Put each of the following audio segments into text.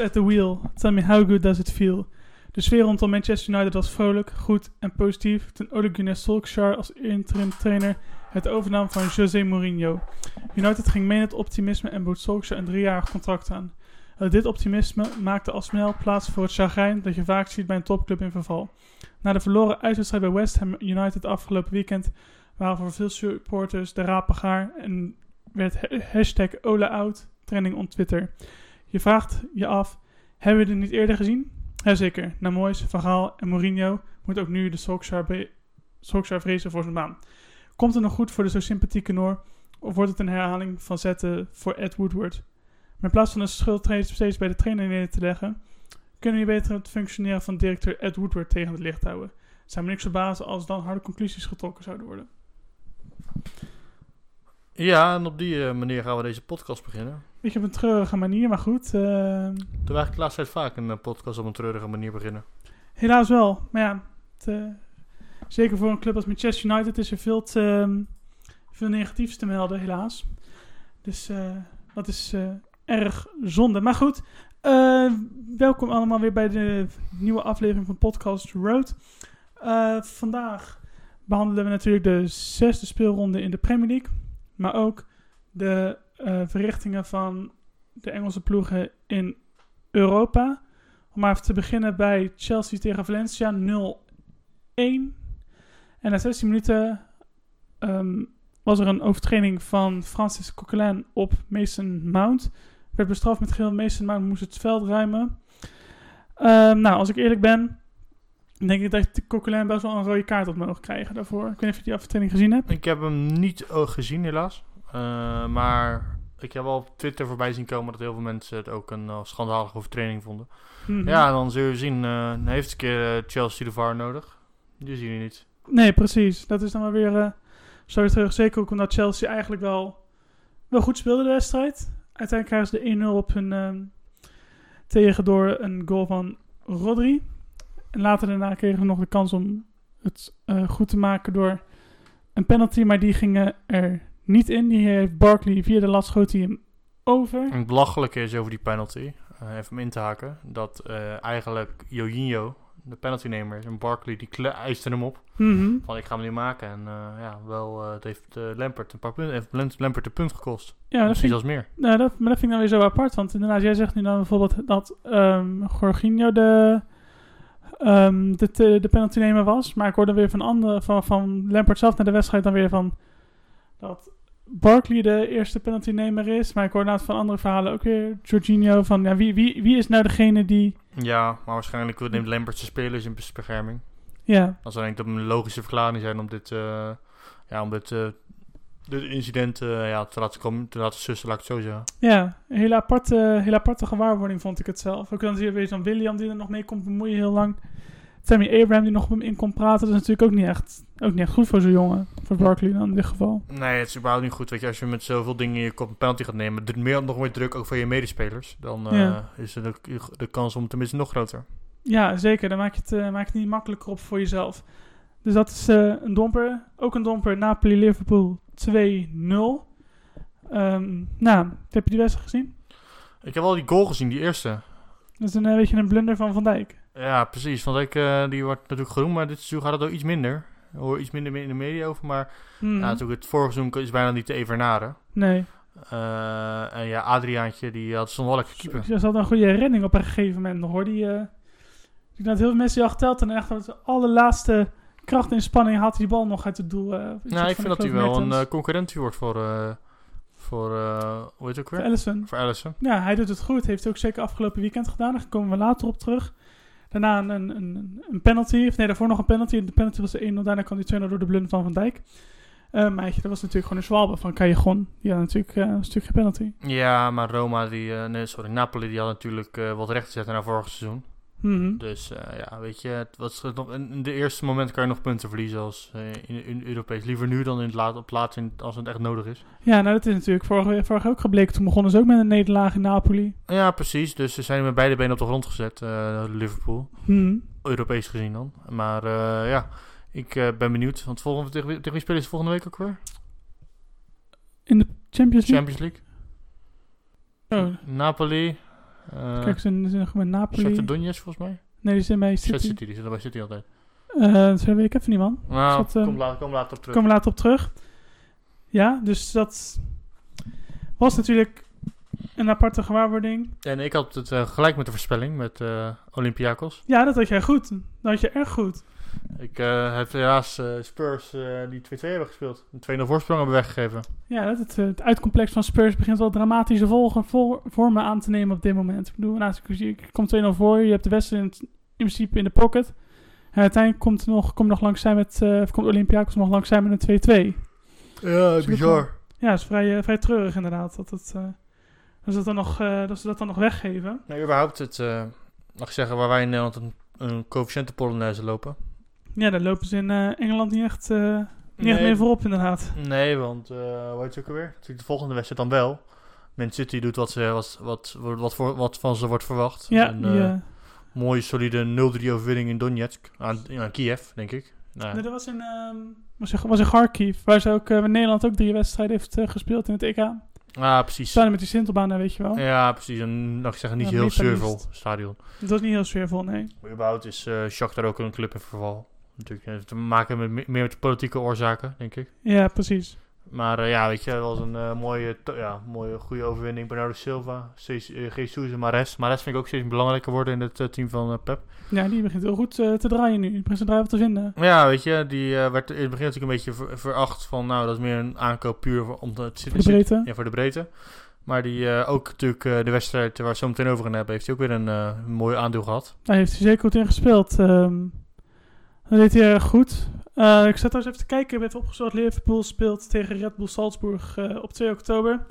At the wheel. Tell me how good does it feel? De sfeer rondom Manchester United was vrolijk, goed en positief toen Ole Gunnar Solskjaer als interim trainer het overnam van José Mourinho. United ging mee het optimisme en bood Solskjaer een driejarig contract aan. Dit optimisme maakte al snel plaats voor het chagrijn dat je vaak ziet bij een topclub in verval. Na de verloren uitwedstrijd bij West Ham United afgelopen weekend waren voor veel supporters de rapen gaar en werd ha- hashtag OleOut trending op Twitter. Je vraagt je af, hebben we dit niet eerder gezien? Jazeker, na Moyes, Van Gaal en Mourinho moet ook nu de Solskjaer, vrezen voor zijn baan. Komt het nog goed voor de zo sympathieke Noor? Of wordt het een herhaling van zetten voor Ed Woodward? Maar in plaats van de schuld steeds bij de trainer neer te leggen, kunnen we beter het functioneren van directeur Ed Woodward tegen het licht houden. Zou me niks verbazen als dan harde conclusies getrokken zouden worden. Ja, en op die eh, manier gaan we deze podcast beginnen. Beetje op een treurige manier, maar goed. eh, Doen we eigenlijk tijd vaak een eh, podcast op een treurige manier beginnen. Helaas wel. Maar ja, het, eh, zeker voor een club als Manchester United is er veel, te, ehm, veel negatiefs te melden, helaas. Dus dat is erg zonde. Maar goed, welkom allemaal weer bij de nieuwe aflevering van Podcast Road. Vandaag behandelen we natuurlijk de zesde speelronde in de Premier League. Maar ook de eh, verrichtingen van de Engelse ploegen in Europa. Om maar even te beginnen bij Chelsea tegen Valencia 0-1. En na 16 minuten ehm, was er een overtreding van Francis Coquelin op Mason Mount. Werd bestraft met geel. Mason Mount moest het veld ruimen. Ehm, nou, als ik eerlijk ben, denk ik dat Coquelin best wel een rode kaart had mogen krijgen daarvoor. Ik weet niet of je die overtreding gezien hebt. Ik heb hem niet eh, gezien, helaas. Eh, maar ik heb wel op Twitter voorbij zien komen dat heel veel mensen het ook een uh, schandalige overtreding vonden. Mhm. Ja, dan zul je zien, eh, dan heeft een keer eh, Chelsea de VAR nodig. Die zien je niet. Nee, precies. Dat is dan maar weer eh zo weer terug. Zeker ook omdat Chelsea eigenlijk wel, wel goed speelde de wedstrijd. Uiteindelijk krijgen ze de 1-0 op hun ehm, tegen door een goal van Rodri. En later daarna kregen we nog de kans om het eh, goed te maken door een penalty. Maar die gingen er niet in. Die heeft Barkley via de lat schoot hij hem over. Een belachelijke is over die penalty, eh, even om in te haken, dat eh, eigenlijk Jorginho, de penaltynemer, is en Barkley, die eiste hem op. Mhm. Van ik ga hem nu maken. En eh, ja, wel, eh, het heeft eh, Lampert een paar punten, heeft Lam- Lampert een punt gekost. Ja, dat vind, zelfs meer. nou, dat, maar dat vind ik dan weer zo apart. Want inderdaad, jij zegt nu dan bijvoorbeeld dat ehm Jorginho de, ehm de, de, de penaltynemer was. Maar ik hoorde weer van, andere, van, van Lampert zelf naar de wedstrijd dan weer van dat Barkley de eerste penaltynemer is. Maar ik hoorde inderdaad van andere verhalen ook weer Jorginho van ja, wie, wie, wie is nou degene die... Ja, maar waarschijnlijk neemt Lampert zijn spelers in bescherming. Ja, Dat zou denk ik dat een logische verklaring zijn om dit, eh, ja, om dit, eh, dit incident eh, ja, te laten komen, te laten sussen, laat ik het zo zeggen. ja een hele aparte, hele aparte gewaarwording vond ik het zelf. Ook dan zie je weer zo'n William die er nog mee komt bemoeien heel lang. Tammy Abraham die nog met hem in kon praten. Dat is natuurlijk ook niet echt, ook niet echt goed voor zo'n jongen. Voor Barkley dan in dit geval. Nee, het is überhaupt niet goed. Weet je, als je met zoveel dingen in je kop een penalty gaat nemen, meer, nog meer druk ook voor je medespelers, dan eh, Ja. is de, de kans om tenminste nog groter. Ja, zeker. Dan maak je het, eh, maak het niet makkelijker op voor jezelf. Dus dat is een domper. Ook een domper. Napoli-Liverpool 2-0. Ehm, nou, heb je die wedstrijd gezien? Ik heb al die goal gezien, die eerste. Dat is een eh, beetje een blunder van Van Dijk. Ja, precies. Van Dijk, eh, die wordt natuurlijk genoemd, maar dit seizoen gaat het ook iets minder. Er hoor iets minder in de media over, maar Hmm. natuurlijk het vorige seizoen is bijna niet te evenaren. Nee. Eh, en ja, Adriaantje, die had stond wel lekker keeper. Ze had een goede redding op een gegeven moment nog hoor. Die, ik denk dat heel veel mensen die al geteld en echt de allerlaatste kracht en spanning had die bal nog uit het doel. eh, Nou, ik vind dat hij wel een Mertens. eh, concurrentie wordt voor, eh, voor hoe heet het ook Voor weer? Ellison. Voor Allison. Ja, hij doet het goed. Heeft hij ook zeker afgelopen weekend gedaan. Daar komen we later op terug. Daarna een, een, een, een penalty. Of nee, daarvoor nog een penalty. De penalty was de 1-0. Daarna kwam die 2-0 door de blunder van Van Dijk. Meidje, dat was natuurlijk gewoon een zwalbe van Callejon. Ja, natuurlijk, eh, was natuurlijk geen penalty. Ja, maar Roma, die, nee, sorry, Napoli, die had natuurlijk wat recht te zetten naar vorig seizoen. Mhm. Dus eh, ja, weet je, het was nog, in de eerste moment kan je nog punten verliezen als eh, in, in Europees. Liever nu dan in het laat, op laatst in- als het echt nodig is. Ja, nou dat is natuurlijk vorige, vorige ook gebleken. Toen begonnen ze ook met een nederlaag in Napoli. Ja, precies. Dus ze zijn met beide benen op de grond gezet, eh, Liverpool. Mhm. Europees gezien dan. Maar ja, ik ben benieuwd. Want volgende, tegen, wie- tegen wie spelen ze volgende week ook weer? In de Champions League. Champions League. Oh, Napoli. Eh kijk, ze zijn, gewoon met Napoli. Shakhtar Donetsk volgens mij. Nee, die zijn bij City. City. City, die zitten bij City altijd. Eh dat weet ik even niet, man. Nou, dat, eh, kom, later, kom later op terug. We later op terug. Ja, dus dat was natuurlijk een aparte gewaarwording. En ik had het gelijk met de voorspelling met eh Olympiakos. Ja, dat had jij goed. Dat had je erg goed. Ik eh, heb helaas eh, Spurs eh, die 2-2 hebben gespeeld. Een 2-0 voorsprong hebben weggegeven. Ja, dat het, het uitcomplex van Spurs begint wel dramatische volgen, voor, vormen aan te nemen op dit moment. Ik bedoel, naast je komt 2-0 voor, je hebt de wedstrijd in, in principe in de pocket. En uiteindelijk komt, nog, komt, nog langs zijn met, eh, of komt Olympiakos nog langs zijn met een 2-2. Ja, bizar. Ja, dat is vrij, vrij treurig inderdaad. Dat, het, eh, dat, ze dat, dan nog, eh, dat ze dat dan nog weggeven. Nee, überhaupt het, eh, mag ik zeggen, waar wij in Nederland een, een coëfficiënte Polonaise lopen. Ja, daar lopen ze in eh, Engeland niet echt, eh, niet echt Nee. mee voorop inderdaad. Nee, want, eh hoe heet het ook alweer? Natuurlijk de volgende wedstrijd dan wel. Man City doet wat, ze, wat, wat, wat, voor, wat van ze wordt verwacht. Ja, die, mooie, solide 0-3 overwinning in Donetsk. Aan, aan Kiev, denk ik. Nou, nee, dat was in, ehm was in, was in Kharkiv, waar ze ook, waar Nederland ook drie wedstrijden heeft gespeeld in het EK. ah, precies. Samen met die Sintelbaan, daar weet je wel. Ja, precies. En mag ik zeggen, niet Ja, heel survol stadion. Het was niet heel sfeervol, nee. Überhaupt is eh Shakhtar ook een club in verval. Natuurlijk heeft te maken met me- meer met politieke oorzaken, denk ik. Ja, precies. Maar eh, ja, weet je, dat was een eh, mooie, ja, mooie, goede overwinning. Bernardo Silva, eh, Jesus en Mares. Mares vind ik ook steeds belangrijker worden in het eh, team van eh, Pep. Ja, die begint heel goed eh, te draaien nu. Die begint zijn draai te vinden. Ja, weet je, die eh, werd in het begin natuurlijk een beetje ver- veracht van, nou, dat is meer een aankoop puur voor- om te Voor zitten. de breedte. Ja, voor de breedte. Maar die eh, ook natuurlijk eh, de wedstrijd waar we het zo meteen over gaan hebben, heeft hij ook weer een eh, mooi aandeel gehad. Daar heeft hij zeker goed in gespeeld. Ehm dat deed hij erg goed. Eh, ik zat trouwens even te kijken. Ik heb even opgezocht. Liverpool speelt tegen Red Bull Salzburg eh, op 2 oktober.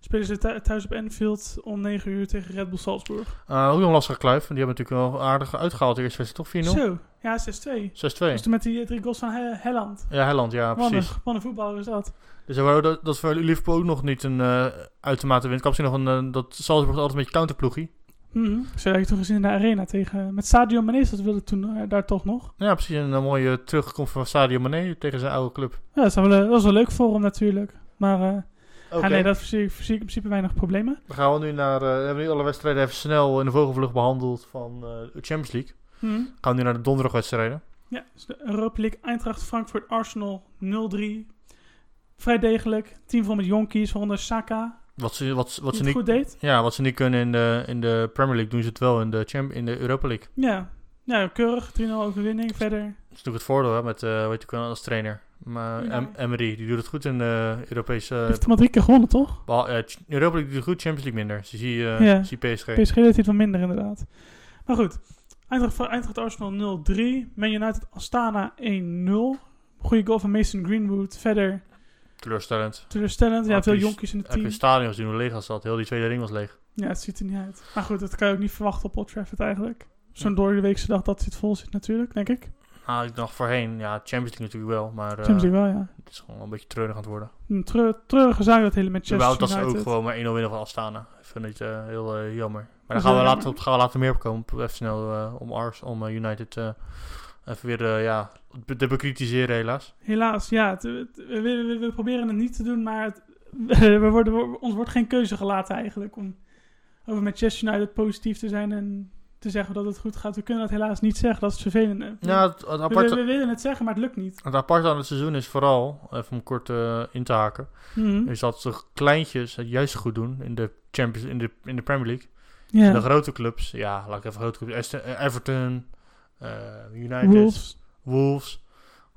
Spelen ze thu- thuis op Anfield om 9 uur tegen Red Bull Salzburg. Uh, ook een lastige kluif, die hebben natuurlijk wel aardig uitgehaald. De eerste wedstrijd toch 4-0? Zo, ja, 6-2. 6-2. Dus toen met die eh, drie goals van He- Helland. Ja, Helland, ja, precies. een voetballer is dat. Dus dat, dat, is voor Liverpool ook nog niet een eh uitermate win. Ik misschien nog een, eh, dat Salzburg altijd een beetje counterploegie. Zo heb ik toen gezien in de arena tegen... Met Sadio Mane, dat wilde toen eh, daar toch nog. Ja, precies. Een, eh, mooie terugkomst van Sadio Mane tegen zijn oude club. Ja, dat is wel, eh, dat was wel leuk voor hem natuurlijk. Maar eh, Oké, ja, nee, dat zie ik, zie ik in principe weinig problemen. dan gaan we nu naar... eh, we hebben nu alle wedstrijden even snel in de vogelvlucht behandeld van eh, de Champions League. Mhm. Gaan we nu naar de donderdagwedstrijden. Ja, dus de Europa League Eintracht Frankfurt Arsenal 0-3. Vrij degelijk. Team vol met jonkies, waaronder Saka. Wat ze, wat, wat ze niet, goed deed. ja, wat ze niet kunnen in de, in de Premier League, doen ze het wel in de, Champ in de Europa League. Ja, ja keurig. 3-0 overwinning. Verder. Dat is natuurlijk het voordeel hè, met, eh weet je, als trainer. Maar Ja. Emery, die doet het goed in de Europese... heeft hem al drie keer gewonnen, toch? Ch- Europa League doet het goed, Champions League minder. Dus je ziet, eh, Ja. zie PSG. PSG deed het wat minder, inderdaad. Maar goed. Eintracht, Eintracht Arsenal 0-3. Man United Astana 1-0. Goede goal van Mason Greenwood. Verder Teleurstellend. teleurstellend. Ja, veel jonkies in het Heb je team. stadions die nog leeg zat. Heel die tweede ring was leeg. Ja, het ziet er niet uit. Maar goed, dat kan je ook niet verwachten op Old Trafford eigenlijk. Zo'n door de weekse dag dat het vol zit natuurlijk, denk ik. Nou, ik dacht voorheen, ja, Champions League natuurlijk wel. Maar eh, Champions League wel, ja. het is gewoon een beetje treurig aan het worden. Een treur, treurige zaak dat hele Manchester Überhaupt dat ze United. ook gewoon maar 1-0 winnen van Astana. Ik vind het eh, heel eh, jammer. Maar daar gaan we, later, gaan we later meer op komen. Even snel eh, om, Ars, om eh, United eh, even weer eh, ja, te bekritiseren helaas. Helaas, ja. het- het- we, we, we- proberen het niet te doen, maar het, we worden, ons wordt geen keuze gelaten eigenlijk om over Manchester United positief te zijn en te zeggen dat het goed gaat. We kunnen dat helaas niet zeggen, dat is het vervelende. Ja, het, het, we, we, aparte, we willen het zeggen, maar het lukt niet. het aparte aan het seizoen is vooral, even om kort eh, in te haken, Mhm. is dat de kleintjes het juist goed doen in de, Champions, in de, in de Premier League. Ja. De grote clubs, ja, laat ik even grote clubs. Everton, United, Wolves. Wolves.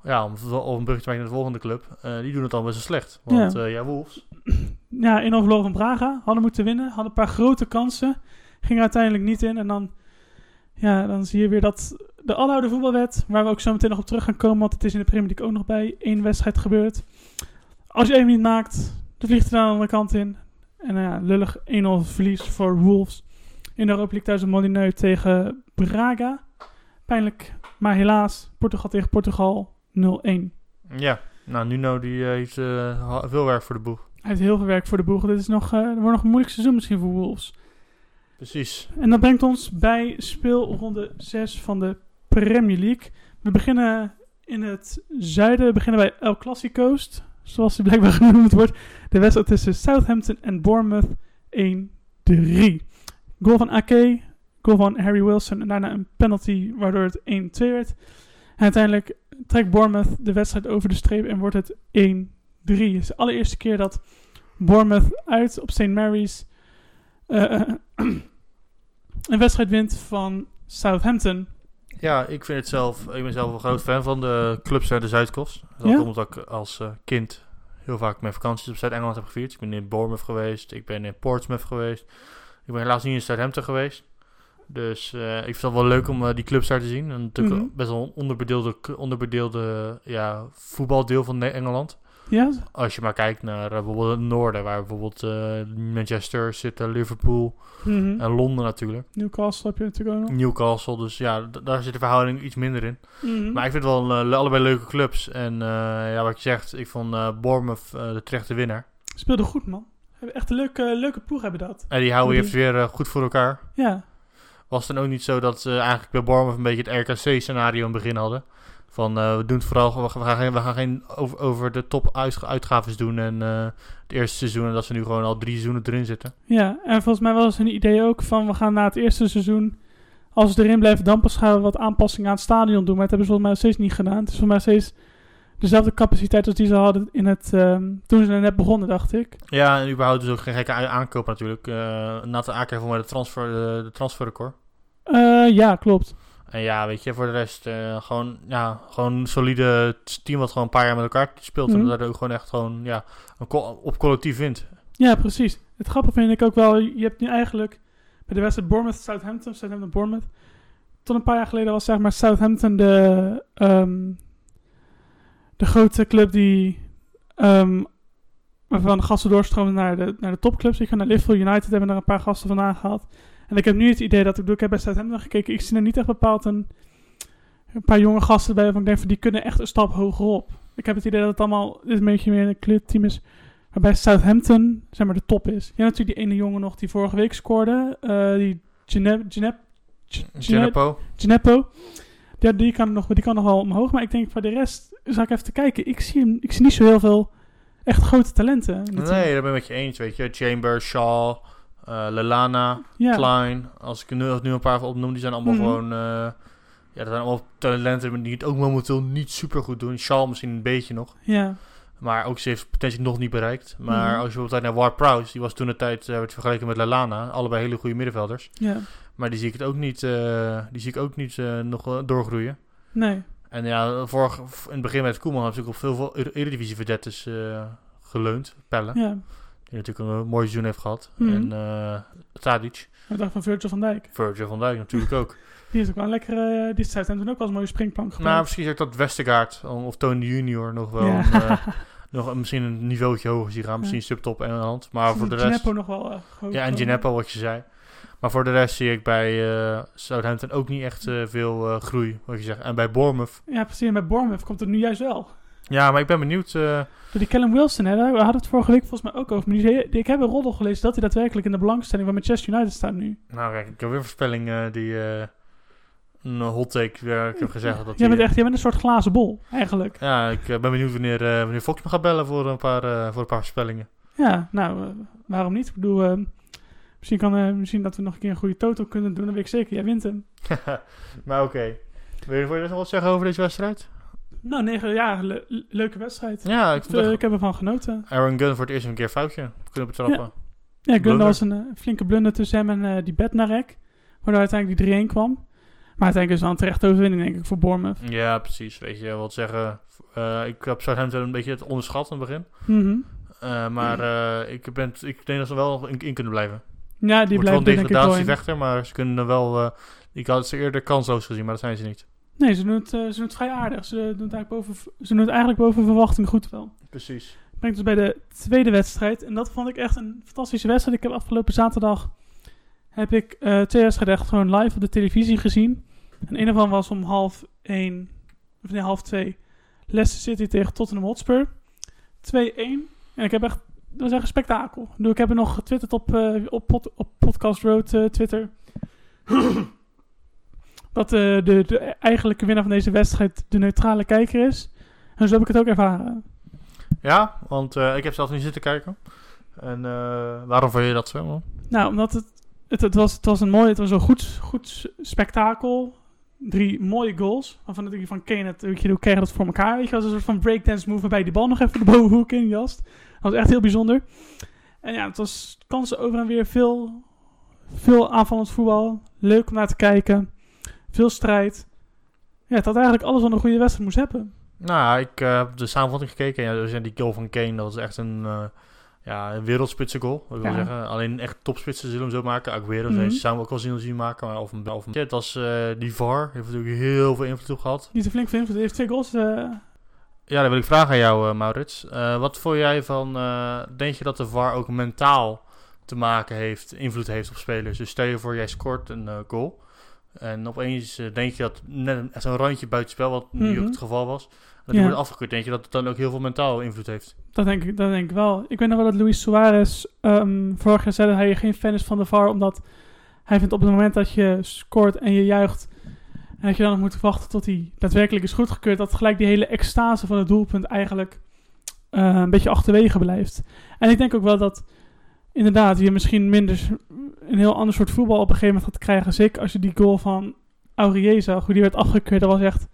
Ja, om, om een brugje te maken naar de volgende club. eh, die doen het al best wel slecht. Want Ja. ja, ja Wolves. Ja, in verloren van Braga. Hadden moeten winnen. Hadden een paar grote kansen. Ging uiteindelijk niet in. En dan, ja, dan zie je weer dat de aloude voetbalwet, waar we ook zo meteen nog op terug gaan komen, want het is in de Premier League ook nog bij één wedstrijd gebeurd. Als je één niet maakt, dan vliegt hij aan de andere kant in. En nou ja, lullig 1-0 verlies voor Wolves. In de Europa League thuis een Molineux tegen Braga. Pijnlijk, maar helaas, Portugal tegen Portugal 0-1. Ja, nou Nuno die eh, heeft eh, veel werk voor de boeg. Hij heeft heel veel werk voor de boeg. Dit is nog, er wordt nog een moeilijk seizoen misschien voor Wolves. Precies. En dat brengt ons bij speelronde 6 van de Premier League. We beginnen in het zuiden. We beginnen bij El Clasico's, zoals die blijkbaar genoemd wordt. De wedstrijd tussen Southampton en Bournemouth 1-3. Goal van Ake, goal van Harry Wilson en daarna een penalty waardoor het 1-2 werd. En uiteindelijk trekt Bournemouth de wedstrijd over de streep en wordt het 1-3. Het is de allereerste keer dat Bournemouth uit op St. Mary's eh, eh, een wedstrijd wint van Southampton. Ja, ik vind het zelf, ik ben zelf een groot fan van de clubs uit de Zuidkust. Dat Ja? omdat ik als eh, kind heel vaak mijn vakanties op Zuid-Engeland heb gevierd. Ik ben in Bournemouth geweest, ik ben in Portsmouth geweest. Ik ben helaas niet in Southampton geweest. Dus eh, ik vind het wel leuk om eh, die clubs daar te zien. En natuurlijk Mhm. best wel een onderbedeelde, onderbedeelde ja, voetbaldeel van Engeland. Ja? Als je maar kijkt naar eh, bijvoorbeeld het noorden, waar bijvoorbeeld Manchester zit, Liverpool Mhm. en Londen natuurlijk. Newcastle heb je natuurlijk ook nog. Newcastle, dus ja, daar zit de verhouding iets minder in. Mhm. Maar ik vind het wel le- allebei leuke clubs. En ja, wat je zegt, ik vond Bournemouth de terechte winnaar. Speelde goed, man. Echt een leuke, leuke ploeg hebben dat. En die heeft weer goed voor elkaar. Ja. Was het dan ook niet zo dat ze eigenlijk bij Bournemouth een beetje het RKC-scenario in het begin hadden? Van eh, we doen het vooral, we gaan geen, we gaan geen over, over de top uit- uitgaves doen. En eh, het eerste seizoen, en dat ze nu gewoon al drie seizoenen erin zitten. Ja, en volgens mij was een idee ook van we gaan na het eerste seizoen, als we erin blijven, dan pas gaan we wat aanpassingen aan het stadion doen. Maar dat hebben ze volgens mij steeds niet gedaan. Het is volgens mij steeds dezelfde capaciteit als die ze hadden in het, ehm, toen ze er net begonnen, dacht ik. Ja, en überhaupt dus ook geen gekke aankoop natuurlijk. Eh Nathan Aker voor mij de, transfer, de, de transferrecord. Eh, ja, klopt. En ja, weet je, voor de rest eh, gewoon, ja, gewoon een solide team wat gewoon een paar jaar met elkaar speelt. Mhm. En dat er ook gewoon echt gewoon, ja, op collectief wint. Ja, precies. Het grappige vind ik ook wel, je hebt nu eigenlijk bij de wedstrijd Bournemouth-Southampton, Southampton-Bournemouth, tot een paar jaar geleden was zeg maar Southampton de, ehm, de grote club die ehm, waarvan gasten doorstroomden naar de, naar de topclubs. Ik ga naar Liverpool United, hebben er een paar gasten vandaan gehaald. En ik heb nu het idee dat ik, ik heb bij Southampton gekeken, ik zie er niet echt bepaald een, een paar jonge gasten bij waarvan ik denk van die kunnen echt een stap hoger op. Ik heb het idee dat het allemaal dit een beetje meer een clubteam is Waarbij Southampton, zeg maar, de top is. Je hebt natuurlijk die ene jongen nog die vorige week scoorde. eh, die Genepo. Gineppo. Ja, die kan, nog, die kan nog wel omhoog. Maar ik denk voor de rest, zal ik even te kijken. Ik zie, hem, ik zie niet zo heel veel echt grote talenten. Nee, daar ben ik met je eens, weet je. Chambers, Shaw, Lelana, ja. Klein. Als ik er nu, nu een paar van opnoem, die zijn allemaal Mhm. gewoon... eh, ja, dat zijn allemaal talenten die het ook momenteel niet super goed doen. Shaw misschien een beetje nog. Ja. Maar ook ze heeft potentie nog niet bereikt. Maar Mhm. als je bijvoorbeeld naar Ward Prowse, die was toen de tijd eh, werd vergeleken met Lallana. Allebei hele goede middenvelders. ja. Maar die zie ik het ook niet, eh, die zie ik ook niet eh, nog eh, doorgroeien. Nee. En ja, vorig, in het begin met Koeman ze ook op veel, veel Ere- Eredivisie verdettes eh geleund. Pelle, Ja. Die natuurlijk een mooi seizoen heeft gehad. Mhm. En eh Tadic, Ik dacht van Virgil van Dijk. Virgil van Dijk natuurlijk ook. Die is ook wel een lekkere... Die is Southampton ook wel een mooie springplank nou, gebruikt. misschien zeg ik dat Westergaard of Tony Junior nog wel Ja. een, eh, nog misschien een niveautje hoger zien gaan. Misschien subtop Engeland. Maar voor de rest... Gineppo nog wel eh. Ja, en eh, Gineppo, wat je zei. Maar voor de rest zie ik bij eh, Southampton ook niet echt eh, veel eh, groei, wat je zegt. En bij Bournemouth. Ja, precies. En bij Bournemouth komt het nu juist wel. Ja, maar ik ben benieuwd. Door die Callum Wilson, hè, daar- we hadden het vorige week volgens mij ook over. Maar die, ik heb een roddel gelezen dat hij daadwerkelijk in de belangstelling van Manchester United staat nu. nou, kijk, ik heb weer een voorspelling eh, die... eh, een hot take, waar ik heb gezegd dat Jij bent echt jij bent een soort glazen bol, eigenlijk. Ja, ik ben benieuwd wanneer, wanneer Fox me gaat bellen voor een paar, voor een paar voorspellingen. Ja, nou, waarom niet? Ik bedoel, misschien, kan, misschien dat we nog een keer een goede total kunnen doen. Dan weet ik zeker, jij wint hem. maar oké. Wil je, wil je nog wat zeggen over deze wedstrijd? Nou, negen, ja, le- le- leuke wedstrijd. Ja, ik het eh, echt- ik heb ervan genoten. Aaron Gunn voor het eerst een keer foutje kunnen betrappen. Ja, ik Blunder. was een eh, flinke blunder tussen hem en eh, die Bednarek. Waardoor uiteindelijk die 3-1 kwam. Maar uiteindelijk is het wel een terechte overwinning, denk ik, voor Bournemouth. Ja, precies. Weet je wat zeggen? Eh, ik heb Southampton een beetje het onderschat in het begin. Mhm. Eh, maar ik, ben, ik denk dat ze wel in, in kunnen blijven. Ja, die Wordt wel een degradatievechter, maar ze kunnen wel... ik had ze eerder kansloos gezien, maar dat zijn ze niet. Nee, ze doen, het, eh, ze doen het vrij aardig. Ze doen het eigenlijk boven, ze doen het eigenlijk boven verwachting goed wel. Precies. Brengt ons bij de tweede wedstrijd. En dat vond ik echt een fantastische wedstrijd. Ik heb afgelopen zaterdag heb ik eh, twee wedstrijden echt gewoon live op de televisie gezien. En een ervan was om half één, of nee, half twee. Leicester City tegen Tottenham Hotspur. 2-1. En ik heb echt, dat was echt een spektakel. Ik heb er nog getwitterd op, eh, op, pod- op Podcast Road Twitter. dat eh, de, de eigenlijke winnaar van deze wedstrijd de neutrale kijker is. En zo heb ik het ook ervaren. Ja, want eh, ik heb zelf niet zitten kijken. En eh, waarom vond je dat zo? man? Nou, omdat het, het, het, was, het was een mooi, het was een goed, goed spektakel. Drie mooie goals. Waarvan ik van Kane het, weet je, hoe kreeg dat voor elkaar? Weet je, als een soort van breakdance move waarbij die bal nog even de bovenhoek in jast. Dat was echt heel bijzonder. En ja, het was kansen over en weer. Veel, veel aanvallend voetbal. Leuk om naar te kijken. Veel strijd. Ja, het had eigenlijk alles wat een goede wedstrijd moest hebben. Nou, ik eh, heb de samenvatting gekeken. Ja, dus die goal van Kane, dat was echt een, eh ja, een wereldspitse goal. Ik wil Ja. zeggen, alleen echt topspitsen zullen hem zo maken. Aguero Mhm. mm zou hem ook wel zien, zien maken. Maar of een, of een, het was eh, die VAR. Heeft natuurlijk heel veel invloed op gehad. Niet te flink voor invloed. Hij heeft twee goals. Ja, dan wil ik vragen aan jou, eh, Maurits. Wat vond jij van... denk je dat de VAR ook mentaal te maken heeft, invloed heeft op spelers? Dus stel je voor, jij scoort een goal. En opeens eh, denk je dat net zo'n randje buitenspel, wat nu Mhm. ook het geval was... Dat die wordt afgekeurd. Denk je dat het dan ook heel veel mentaal invloed heeft? Dat denk, ik, dat denk ik wel. Ik weet nog wel dat Luis Suarez ehm, vorig jaar zei dat hij geen fan is van de VAR. Omdat hij vindt op het moment dat je scoort en je juicht. En dat je dan nog moet wachten tot hij daadwerkelijk is goedgekeurd. Dat gelijk die hele extase van het doelpunt eigenlijk eh, een beetje achterwege blijft. En ik denk ook wel dat inderdaad je misschien minder een heel ander soort voetbal op een gegeven moment gaat krijgen. Zeker als je die goal van Aurier zag, hoe die werd afgekeurd. Dat was echt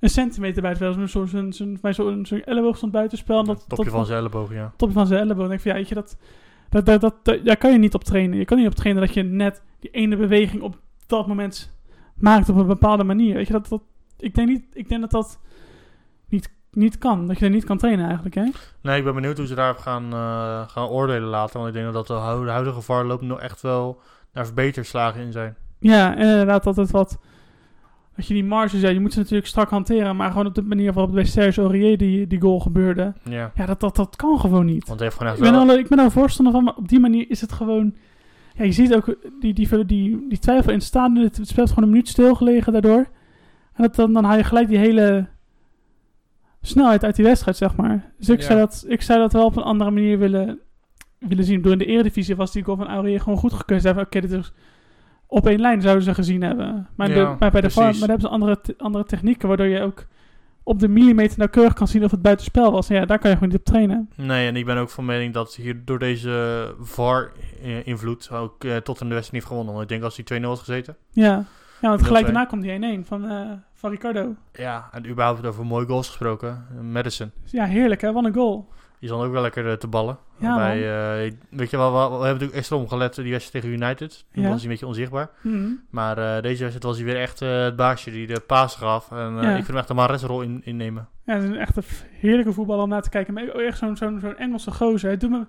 een centimeter buiten. Zo'n zo'n bij zo'n zo'n elleboog stond buitenspel. En dat, Topje dat- van zijn elleboog, ja. topje van zijn elleboog. Dan denk ik van, ja, weet je, dat, dat, dat, dat, dat- daar kan je niet op trainen. Je kan niet op trainen dat je net die ene beweging op dat moment maakt op een bepaalde manier. Weet je, dat, dat, ik, denk niet, ik denk dat dat niet, niet kan. Dat je dat niet kan trainen eigenlijk, hè? Nee, ik ben benieuwd hoe ze daarop gaan, eh, gaan oordelen later. Want ik denk dat de, hu- de huidige VAR loopt nog echt wel naar verbeterslagen in zijn. Ja, inderdaad dat het wat... Dat je die marges, ja, je moet ze natuurlijk strak hanteren. Maar gewoon op de manier waarop bij Serge Aurier die, die goal gebeurde. Ja, Ja, dat, dat, dat kan gewoon niet. want heeft gewoon Ik echt ben, wel... al, ik ben er een voorstander van, maar op die manier is het gewoon... Ja, je ziet ook die, die, die, die twijfel in het stadion. Het speelt gewoon een minuut stilgelegen daardoor. En dat, dan, dan haal je gelijk die hele snelheid uit die wedstrijd, zeg maar. Dus ik, Ja. zou, dat, ik zou dat wel op een andere manier willen, willen zien. Door in de eredivisie was die goal van Aurier gewoon goed gekeurd. Ze hebben, Oké, dit is op één lijn zouden ze gezien hebben. Maar, de, Ja, maar bij de VAR maar daar hebben ze andere, andere technieken, waardoor je ook op de millimeter nauwkeurig kan zien of het buitenspel was. En ja, daar kan je gewoon niet op trainen. Nee, en ik ben ook van mening dat hier door deze VAR-invloed ook eh, tot in de wedstrijd niet heeft gewonnen. Want ik denk als hij 2-0 had gezeten. Ja, ja want gelijk daarna komt die 1-1 van, eh, van Ricardo. Ja, en überhaupt over mooie goals gesproken. Madison. Dus ja, heerlijk hè, wat een goal. Die dan ook wel lekker eh, te ballen. Ja, Bij, eh, weet je wel, we, we hebben natuurlijk extra omgelet die wedstrijd tegen United. Toen Ja. was hij een beetje onzichtbaar. Mhm. Maar eh, deze wedstrijd was hij weer echt eh, het baasje die de paas gaf. En eh, Ja. ik vind hem echt een Mares-rol in, innemen. Ja, het is een echt een heerlijke voetballer om naar te kijken. Maar echt zo'n zo'n zo'n Engelse gozer. Het doet me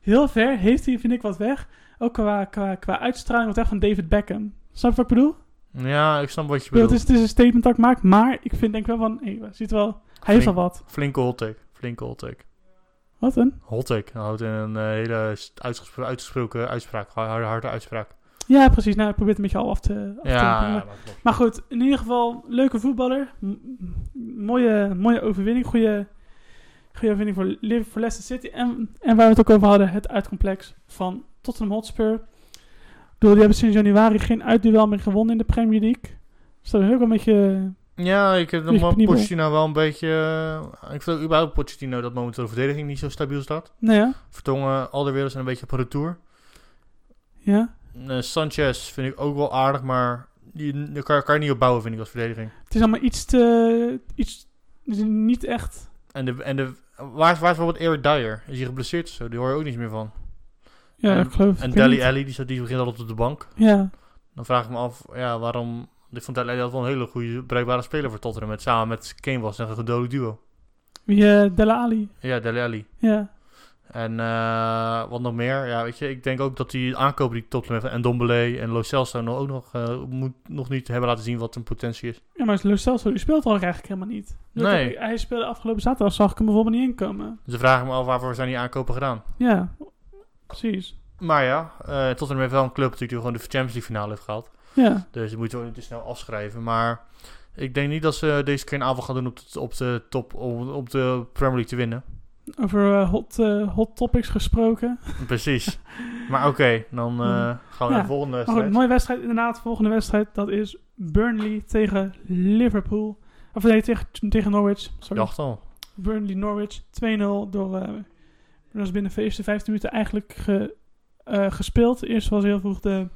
heel ver, heeft hij vind ik wat weg. Ook qua, qua, qua uitstraling wat echt van David Beckham. Snap je wat ik bedoel? Ja, ik snap wat je bedoelt. het, is, het is een statement dat ik maak, maar ik vind denk wel van, hey, ziet wel, hij heeft wel wat. Flinke hot take. Flinke hot take. Wat een? Hot take. Dat houdt in een eh, hele uitgesproken uitspraak. Harde, harde uitspraak. Ja, precies. Nou, ik probeer het een beetje al af te, af te Ja, doen. ja, Maar- goed, in ieder geval, leuke voetballer. Mooie, mooie overwinning. Goede, goede overwinning voor, voor Leicester City. En, en waar we het ook over hadden, het uitcomplex van Tottenham Hotspur. Bedoel, die hebben sinds januari geen uitduel meer gewonnen in de Premier League. Dus dat is ook wel een beetje... Ja, ik heb penibel. Pochettino wel een beetje... eh, ik vind überhaupt Pochettino dat momenteel de verdediging niet zo stabiel staat. Nou ja, Vertongen, Alderweireld zijn een beetje op een retour. ja. Eh, Sanchez vind ik ook wel aardig, maar die, daar kan, kan je niet op bouwen, vind ik, als verdediging. Het is allemaal iets te... Iets, is niet echt... En, de, en de, waar, waar is bijvoorbeeld Eric Dyer? Is hij geblesseerd zo? Die hoor je ook niets meer van. Ja, En- ik geloof... En Deli die, die begint altijd op de bank. Ja, Dan vraag ik me af, ja, waarom... Ik vond Deli altijd wel een hele goede, bruikbare speler voor Tottenham. Met, samen met Kane was het een dodelijk duo. wie Dele Alli. Ja, Deli Alli. Ja. En eh, wat nog meer? Ja, weet je, ik denk ook dat die aankopen die Tottenham heeft... En Dombele en Lo Celso nog ook nog, eh, moet nog niet hebben laten zien wat hun potentie is. Ja, maar Lo Celso, die speelt ook eigenlijk helemaal niet. Dat- Nee. Hij speelde afgelopen zaterdag, zag ik hem bijvoorbeeld niet inkomen. Dus dan vraag ik me af, waarvoor zijn die aankopen gedaan? Ja, precies. Maar ja, eh Tottenham heeft wel een club natuurlijk die gewoon de Champions League finale heeft gehaald. Ja, Dus dat moeten we ook niet te snel afschrijven. Maar ik denk niet dat ze deze keer een aanval gaan doen op de, op de top, om op de Premier League te winnen. over eh, hot, eh, hot topics gesproken. Precies. maar oké, dan gaan we naar de volgende wedstrijd. mooie wedstrijd inderdaad. Volgende wedstrijd, dat is Burnley tegen Liverpool. Of nee, tegen, tegen Norwich. Sorry. dacht al. Burnley-Norwich 2-0 door... eh dat was binnen de eerste 15 minuten eigenlijk ge- eh, gespeeld. Eerst was heel vroeg de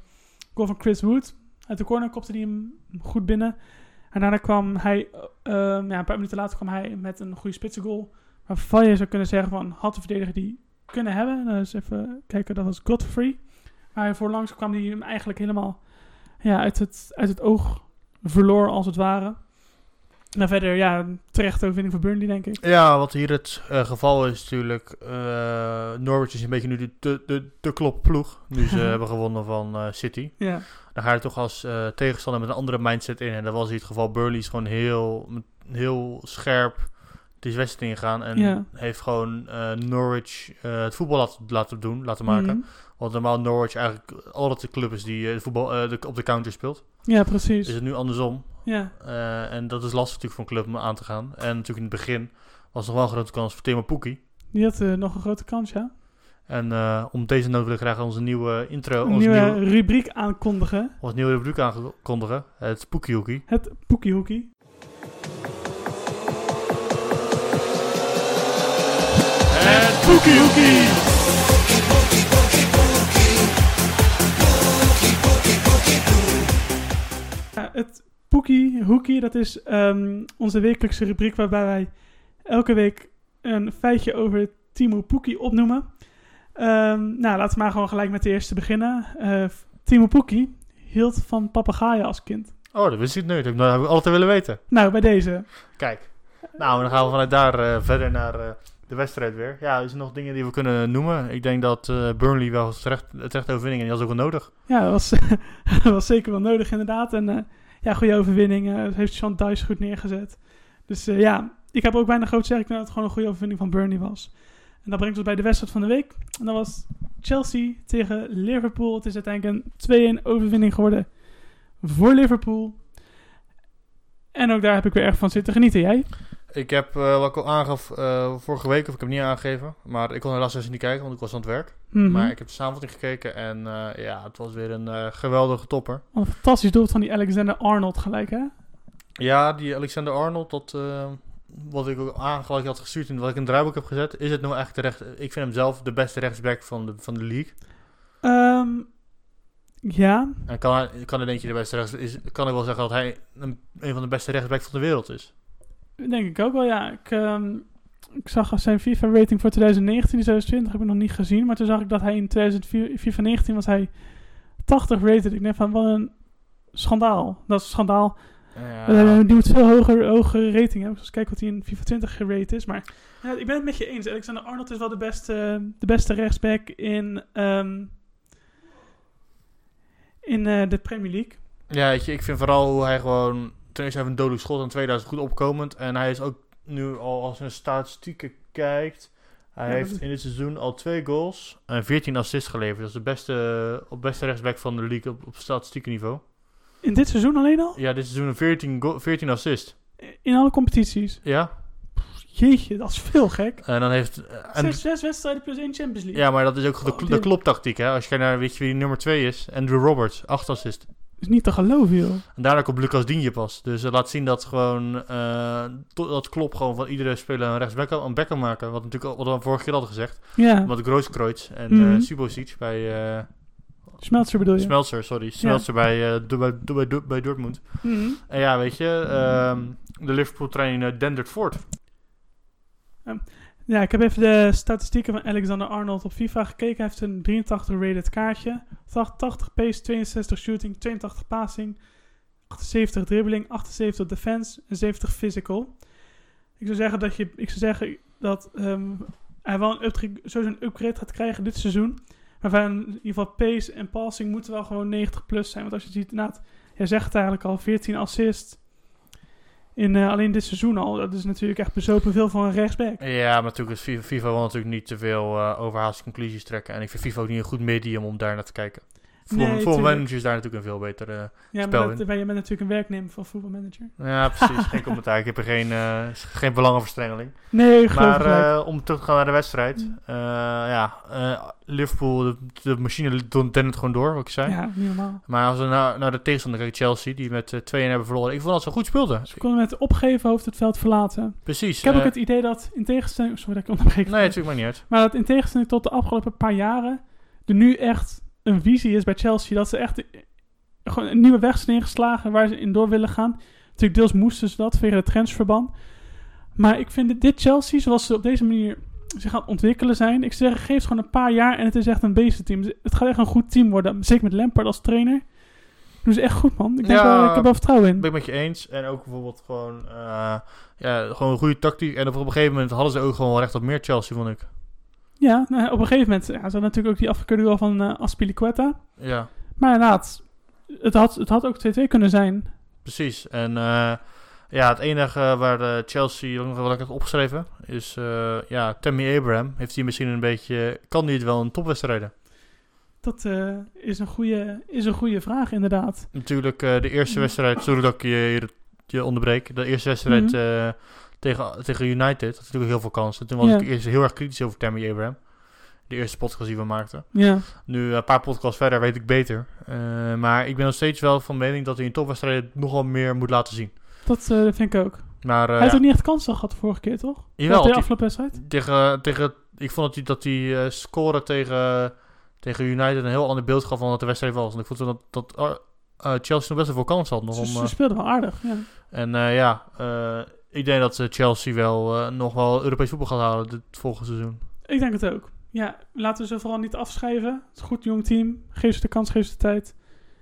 goal van Chris Wood. Uit de corner kopte hij hem goed binnen. En daarna kwam hij... eh, ehm, ja, een paar minuten later kwam hij met een goede spitsengoal. Waarvan je zou kunnen zeggen van... Had de verdediger die kunnen hebben. Dus even kijken, dat was Godfrey. Maar voorlangs kwam hij hem eigenlijk helemaal ja, uit, het, uit het oog verloor als het ware. En verder, ja, terecht overwinning voor Burnley, denk ik. Ja, wat hier het eh, geval is natuurlijk. eh, Norwich is een beetje nu de, de, de, de klopploeg. Nu ze hebben gewonnen van eh, City. Ja, Dan ga je toch als tegenstander met een andere mindset in. En dat was hier het geval. Burley is gewoon heel, heel scherp deze wedstrijd ingegaan. En Ja. heeft gewoon Norwich het voetbal laten, laten doen, laten maken. Mhm. Want normaal Norwich eigenlijk altijd de club is die het voetbal de, op de counter speelt. ja precies. Is het nu andersom. Ja, Eh, en dat is lastig natuurlijk voor een club om aan te gaan. En natuurlijk in het begin was nog wel een grote kans voor Timo Pukki. die had eh, nog een grote kans, ja. En eh, om deze noot wil ik graag onze nieuwe intro, Een onze nieuwe nieuwe, rubriek aankondigen. onze nieuwe rubriek aankondigen. Het Pukki Hoekie. Het Poekie Hoekie. Het Pukki Hoekie! Ja, het Poekie Hoekie, dat is ehm, onze wekelijkse rubriek waarbij wij elke week een feitje over Timo Poekie opnoemen. Ehm, nou, laten we maar gewoon gelijk met de eerste beginnen. Eh, Timo Poekie hield van papegaaien als kind. Oh, dat wist ik niet. Dat heb ik altijd willen weten. Nou, bij deze. Kijk. Nou, dan gaan we vanuit daar eh, verder naar eh, de wedstrijd weer. Ja, er zijn nog dingen die we kunnen noemen. Ik denk dat Burnley wel terecht, terecht overwinning en die was ook wel nodig. Ja, dat was, dat was zeker wel nodig inderdaad. En ja, goede overwinning. eh, heeft Sean Dice goed neergezet. Dus eh, ja, ik heb ook bijna groot zeggen. Dat het gewoon een goede overwinning van Burnley was. En dat brengt ons bij de wedstrijd van de week. En dat was Chelsea tegen Liverpool. Het is uiteindelijk een 2-1 overwinning geworden voor Liverpool. En ook daar heb ik weer erg van zitten genieten. Jij? Ik heb, eh, wat ik al aangaf eh, vorige week, of ik heb het niet aangegeven, maar ik kon helaas dus niet kijken, want ik was aan het werk. Mhm. Maar ik heb de samenvatting gekeken en eh, ja, het was weer een geweldige topper. Een fantastisch doel van die Alexander Arnold gelijk, hè? Ja, die Alexander Arnold, dat, wat ik ook aangelijk had gestuurd en wat ik in het draaiboek heb gezet, is het nou echt de recht... Ik vind hem zelf de beste rechtsback van de, van de league. Ehm, ja, En kan kan hij denk je de beste rechts, is, kan ik wel zeggen dat hij een, een van de beste rechtsbacks van de wereld is. Denk ik ook wel, ja. Ik, ehm, ik zag zijn FIFA-rating voor 2019 en 2020 heb ik nog niet gezien. Maar toen zag ik dat hij in 2004 FIFA 19 was hij 80 rated. Ik denk van, wat een schandaal. Dat is een schandaal. Die moet veel hoger, hogere rating hebben. Dus kijk wat hij in FIFA 20 gerate is. Maar ja, ik ben het met je eens. Alexander Arnold is wel de beste, de beste rechtsback in, ehm, in eh, de Premier League. Ja, weet je, ik vind vooral hoe hij gewoon... Ten eerste heeft hij een dodelijk schot en tweede hij is goed opkomend. En hij is ook nu al als je naar statistieken kijkt... Hij Ja, heeft in dit seizoen al twee goals en 14 assists geleverd. Dat is de beste, op beste rechtsback van de league op, op statistieke niveau. In dit seizoen alleen al? Ja, dit seizoen een 14, go- 14 assists. In alle competities. Ja, Jeetje, dat is veel gek. en dan heeft... En, Zes, zes wedstrijden plus één Champions League. ja, maar dat is ook de, Oh, de kloptactiek, hè. Als je kijkt naar, weet je wie nummer 2 is? Andrew Roberts, 8 assists. Is niet te geloven, joh. En daarna komt Lucas Digne pas. Dus laat zien dat gewoon to- dat klopt gewoon van iedere speler een rechtsback een back kan maken. Wat natuurlijk al- wat we vorige keer hadden gezegd. Ja, Wat Grooskreutz en Mhm. eh Subosic bij eh Smeltzer bedoel je? Smeltzer, sorry, Smeltzer bij, bij, bij, bij Dortmund. Mhm. En ja, weet je, ehm, de Liverpool trein uh, dendert voort. Ja, ik heb even de statistieken van Alexander Arnold op FIFA gekeken. Hij heeft een 83 rated kaartje. 80 pace, 62 shooting, 82 passing, 78 dribbling, 78 defense en 70 physical. Ik zou zeggen dat, je, ik zou zeggen dat ehm, hij wel een upgrade, een upgrade gaat krijgen dit seizoen. Maar in ieder geval pace en passing moeten wel gewoon 90 plus zijn. Want als je ziet, inderdaad, jij zegt eigenlijk al, 14 assists In eh, alleen dit seizoen al. Dat is natuurlijk echt bezopen veel voor een rechtsback. Ja, maar natuurlijk is FIFA, FIFA wil natuurlijk niet te veel eh overhaaste conclusies trekken. En ik vind FIFA ook niet een goed medium om daar naar te kijken. Tuurlijk. managers is daar natuurlijk een veel betere... Ja, Spel maar dat, in. maar je bent natuurlijk een werknemer van voetbalmanager. Ja, precies. geen commentaar. Ik heb er geen, eh, geen belangenverstrengeling. Nee, geloof Maar eh, om terug te gaan naar de wedstrijd. Mm. eh, ja, Liverpool, de, de machine dendert gewoon door, wat ik zei. ja, niet normaal. Maar als we naar, naar de tegenstander kijken, Chelsea, die met eh, 2-1 hebben verloren. Ik vond dat ze goed speelden. Ze konden met opgeven hoofd het veld verlaten. Precies. Ik heb ook het idee dat in tegenstelling... Sorry dat ik onderbreek. Nee, natuurlijk maar niet uit. Maar dat in tegenstelling tot de afgelopen paar jaren... er nu echt een visie is bij Chelsea. Dat ze echt gewoon een nieuwe weg zijn ingeslagen... waar ze in door willen gaan. Natuurlijk deels moesten ze dat via het transferban. Maar ik vind dit, Chelsea, zoals ze op deze manier zich gaan ontwikkelen zijn... ik zeg, geef het gewoon een paar jaar en het is echt een beestenteam. Het gaat echt een goed team worden. Zeker met Lampard als trainer. Doen ze echt goed, man. Ik, denk Ja, wel, ik heb wel vertrouwen in. Ben ik met je eens. En ook bijvoorbeeld gewoon, eh, ja, gewoon een goede tactiek. En op een gegeven moment hadden ze ook gewoon recht op meer Chelsea, vond ik. Ja, nou, op een gegeven moment... Ja, ze hadden natuurlijk ook die afgekeurde goal van eh Aspilicueta. Ja, Maar inderdaad, het had, het had ook 2-2 kunnen zijn. precies. En eh, ja, het enige waar Chelsea ook nog wel heb opgeschreven is, eh, ja, Tammy Abraham. Heeft hij misschien een beetje, kan hij het wel een topwedstrijden? Dat is, een goede, is een goede vraag, inderdaad. Natuurlijk de eerste wedstrijd, sorry dat ik je, je, onderbreek. De eerste wedstrijd Mhm. Tegen, tegen United had natuurlijk heel veel kansen. Toen was Ja. ik eerst heel erg kritisch over Tammy Abraham. De eerste podcast die we maakten. Ja, Nu, een paar podcasts verder weet ik beter. Eh, maar ik ben nog steeds wel van mening dat hij in topwedstrijden nogal meer moet laten zien. dat eh, vind ik ook. Maar eh, Hij heeft ja, ook niet echt kansen gehad de vorige keer, toch? Jawel, de afgelopen wedstrijd? tegen, tegen, ik vond dat hij, dat hij eh, scoren tegen, tegen United een heel ander beeld gaf van wat de wedstrijd was. En ik vond dat, dat eh, eh, Chelsea nog best wel veel kans had. Nog Ze, om, ze eh, speelden wel aardig, ja. en eh, ja, eh, ik denk dat eh, Chelsea wel eh, nog wel Europees voetbal gaat halen dit volgende seizoen. Ik denk het ook. Ja, laten we ze vooral niet afschrijven. Het is een goed jong team. Geef ze de kans, geef ze de tijd.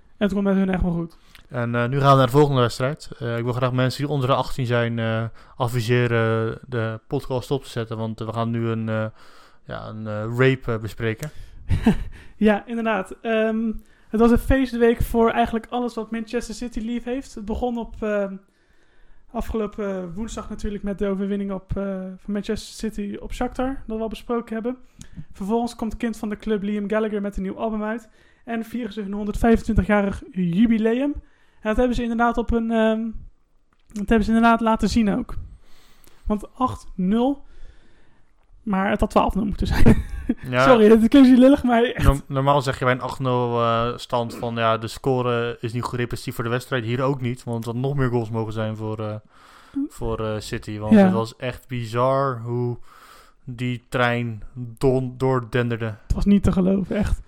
En het komt met hun echt wel goed. En eh, nu gaan we naar de volgende wedstrijd. Ik wil graag mensen die onder de 18 zijn adviseren de podcast stop te zetten. Want we gaan nu een, ja, een rape bespreken. Ja, inderdaad. Ehm, het was een feestweek voor eigenlijk alles wat Manchester City lief heeft. Het begon op ehm, afgelopen woensdag natuurlijk met de overwinning op, eh, van Manchester City op Shakhtar. Dat we al besproken hebben. Vervolgens komt kind van de club Liam Gallagher met een nieuw album uit. En vieren ze hun 125-jarig jubileum. En dat hebben ze inderdaad op een... ehm, dat hebben ze inderdaad laten zien ook. Want 8-0... Maar het had 12-0 moeten zijn. Ja, Sorry, dat niet lullig, maar echt. no- normaal zeg je bij een 8-0 eh, stand van ja, de score is niet goed representatief voor de wedstrijd. Hier ook niet, want er had nog meer goals mogen zijn voor, eh, voor eh, City. Want Ja. het was echt bizar hoe die trein don doordenderde. Het was niet te geloven, echt.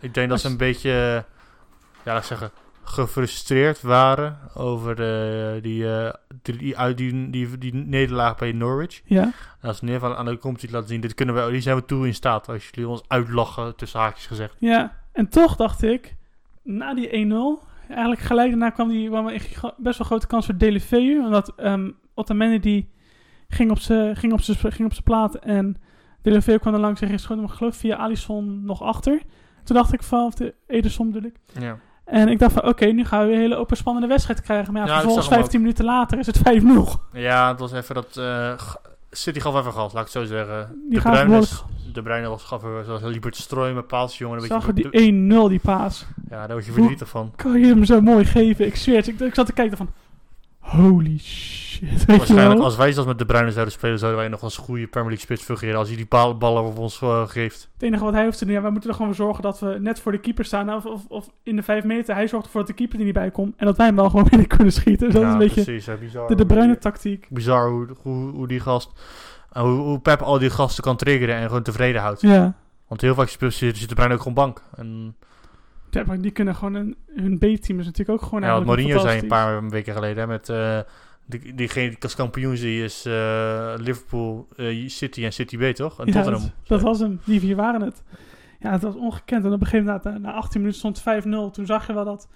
Ik denk dat ze een beetje, ja, laat ik zeggen, gefrustreerd waren over de, die, eh, die, die, uit- die, die, die nederlaag bij Norwich. Ja, als neer van aan de competitie laten zien, dit kunnen we, die zijn we toe in staat. Als jullie ons uitlachen, tussen haakjes gezegd. ja. En toch dacht ik, na die 1-0, eigenlijk gelijk daarna kwam die kwam een best wel grote kans voor Delefeu. Omdat um, Otamendi die ging op zijn ging op zijn ging op zijn plaat en Delefeu kwam er langs en ging schoon hem geloof via Alisson nog achter. Toen dacht ik van, of de Ederson bedoel ik. Ja. En ik dacht van, oké, nu gaan we een hele open spannende wedstrijd krijgen. Maar ja, vervolgens zag hem 15 minuten later is het 5-0. ja, het was even dat... eh, City gaf even gas, laat ik het zo zeggen. Die de Bruyne, is- de Bruyne was gaf er zoals liep te strooien met paaltjes, jongen. Een Zag beetje, je die 1-0, die paas. ja, daar word je verdrietig van. kan je hem zo mooi geven? Ik zweer het. Ik, ik zat te kijken van... Holy shit. Waarschijnlijk als wij zelfs met de Bruyne zouden spelen, zouden wij nog als goede Premier League spits fungeren. Als hij die ballen op ons eh, geeft. Het enige wat hij hoeft te doen... Ja, wij moeten er gewoon voor zorgen dat we net voor de keeper staan. Of, of, of in de 5 meter. Hij zorgt ervoor dat de keeper er niet bij komt. En dat wij hem wel gewoon binnen kunnen schieten. Dus dat is een beetje precies. hè, bizar. de De Bruyne tactiek. Bizar hoe, hoe, hoe die gast... hoe, hoe Pep al die gasten kan triggeren en gewoon tevreden houdt. Ja. Want heel vaak zit, zit de Bruyne ook gewoon bank. En ja maar die kunnen gewoon... Een, hun B-team is natuurlijk ook gewoon ja, eigenlijk Mourinho zei een paar weken geleden hè, met... eh die, diegene die als kampioen zie is eh, Liverpool, eh, City en City B, toch? En Ja, Tottenham. dat, dat was hem. Die vier waren het. Ja, het was ongekend. En op een gegeven moment, na, na 18 minuten stond het 5-0. Toen zag je wel dat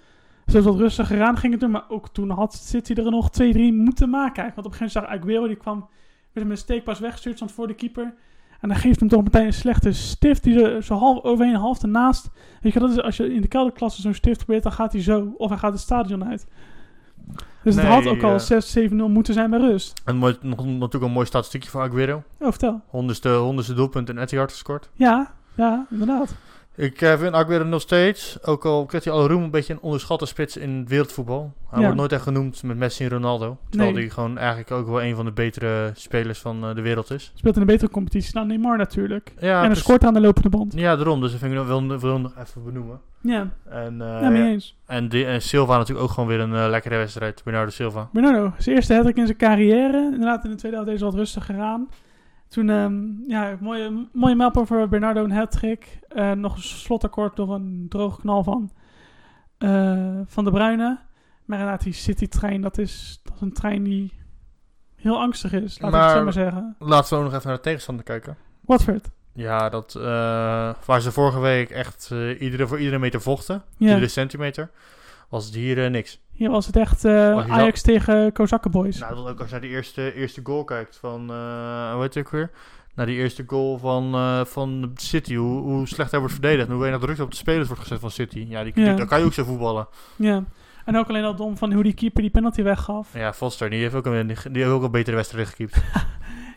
ze wat rustiger aan gingen doen. Maar ook toen had City er nog 2-3 moeten maken. eigenlijk. Want op een gegeven moment zag Aguero, die kwam met een steekpas weggestuurd, stond voor de keeper. En dan geeft hem toch meteen een slechte stift die er zo half overheen, half ernaast. Weet je, dat is als je in de kelderklasse zo'n stift probeert, dan gaat hij zo. Of hij gaat het stadion uit. Dus het had ook al eh, 6-7-0 moeten zijn bij rust. En nog, natuurlijk een mooi statistiekje voor Aguero. Oh, vertel. Honderdste, honderdste doelpunt in Etihad gescoord. Ja, ja, inderdaad. Ik eh, vind Aguero nog steeds, ook al krijgt hij alle roem, een beetje een onderschatte spits in het wereldvoetbal. Hij Ja. wordt nooit echt genoemd met Messi en Ronaldo. Terwijl Nee. hij gewoon eigenlijk ook wel een van de betere spelers van eh, de wereld is. Speelt in een betere competitie dan Neymar natuurlijk. Ja, en hij scoort aan de lopende band. Ja, daarom. Dus dat vind ik nog wel, wel nog even benoemen. Ja, En, eh, ja mee eens. en, die- en Silva natuurlijk ook gewoon weer een lekkere wedstrijd. Bernardo Silva. Bernardo, zijn eerste hat in zijn carrière. Inderdaad, in de tweede helft deze wat rustiger aan. Toen, ehm, ja, mooie, mooie mijlpaal voor Bernardo, een hat-trick. Eh, nog een slotakkoord door een droge knal van, eh, van de Bruyne. Maar inderdaad, die City-trein, dat is, dat is een trein die heel angstig is. Laat ik het zo maar zeggen. Laten we ook nog even naar de tegenstander kijken. Watford. Ja, dat, eh, waar ze vorige week echt iedere, voor iedere meter vochten, Ja, iedere centimeter, was het hier eh, niks. hier was het echt eh, Was je Ajax tegen Kozakken Boys. Nou, dat ook als je naar die eerste, eerste goal kijkt van, eh hoe heet het ook weer? Naar die eerste goal van, eh, van City, hoe, hoe slecht hij wordt verdedigd. en Hoe weinig druk op de spelers wordt gezet van City. Ja, die, die- Ja. daar kan je ook zo voetballen. Ja. En ook alleen al dom van hoe die keeper die penalty weggaf. Ja, Foster, die heeft ook een, die heeft ook een betere wedstrijd gekiept.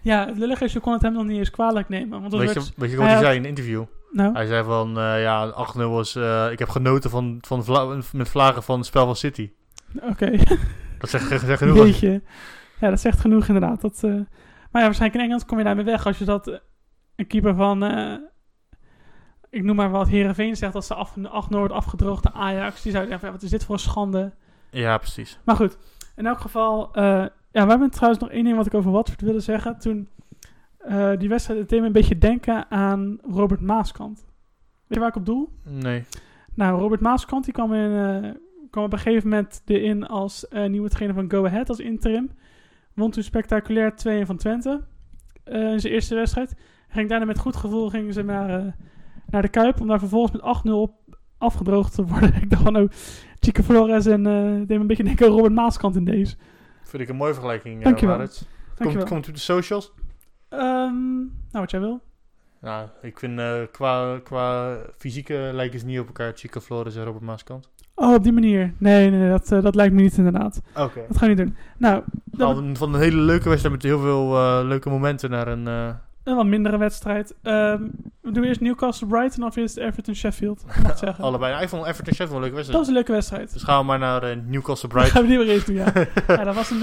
Ja, het lullige is, je kon het hem nog niet eens kwalijk nemen. Want het Weet je, werd, weet je wat hij zei in een interview? Nou, Hij zei van, eh, ja, 8-0 was, eh, ik heb genoten van, van vla- met vlagen van het spel van City. oké. Dat zegt, zegt genoeg. Ja, dat zegt genoeg inderdaad. Dat, eh, maar ja, waarschijnlijk in Engeland kom je daarmee weg als je dat een keeper van, ik noem maar wat, Herenveen zegt dat ze af, 8 wordt afgedroogd de Ajax. Die zou denken, ja, wat is dit voor een schande. Ja, precies. Maar goed, in elk geval, ja, we hebben trouwens nog één ding wat ik over Watford wilde zeggen. Toen eh, die wedstrijd, het deed me een beetje denken aan Robert Maaskant. Weet je waar ik op doel? Nee. Nou, Robert Maaskant die kwam, in, eh, kwam op een gegeven moment erin als eh, nieuwe trainer van Go Ahead als interim. Won toen spectaculair 2 van Twente in zijn eerste wedstrijd. Ging daarna met goed gevoel gingen ze naar, naar de Kuip om daar vervolgens met 8-0 op afgedroogd te worden. ik dacht van, oh, Chico Flores en deed me een beetje denken aan Robert Maaskant in deze. Vind ik een mooie vergelijking, uh, Dankjewel. Komt, Dankjewel. komt op de socials? Ehm, nou, wat jij wil. Nou, ik vind eh, qua, qua fysieke lijken ze niet op elkaar, Chico Flores en Robert Maaskant. Oh, op die manier. Nee, nee, dat, eh, dat lijkt me niet inderdaad. Oké. Dat gaan we niet doen. Nou, dan Van, van een hele leuke wedstrijd met heel veel eh, leuke momenten naar een... een wat mindere wedstrijd. Ehm we doen eerst Newcastle Brighton of eerst Everton Sheffield? Ik mag het zeggen. allebei. Ik vond Everton Sheffield een leuke Dat wedstrijd. was een leuke wedstrijd. Dus gaan we maar naar Newcastle Dat Brighton. gaan we die weer eens doen, ja. ja dat was een,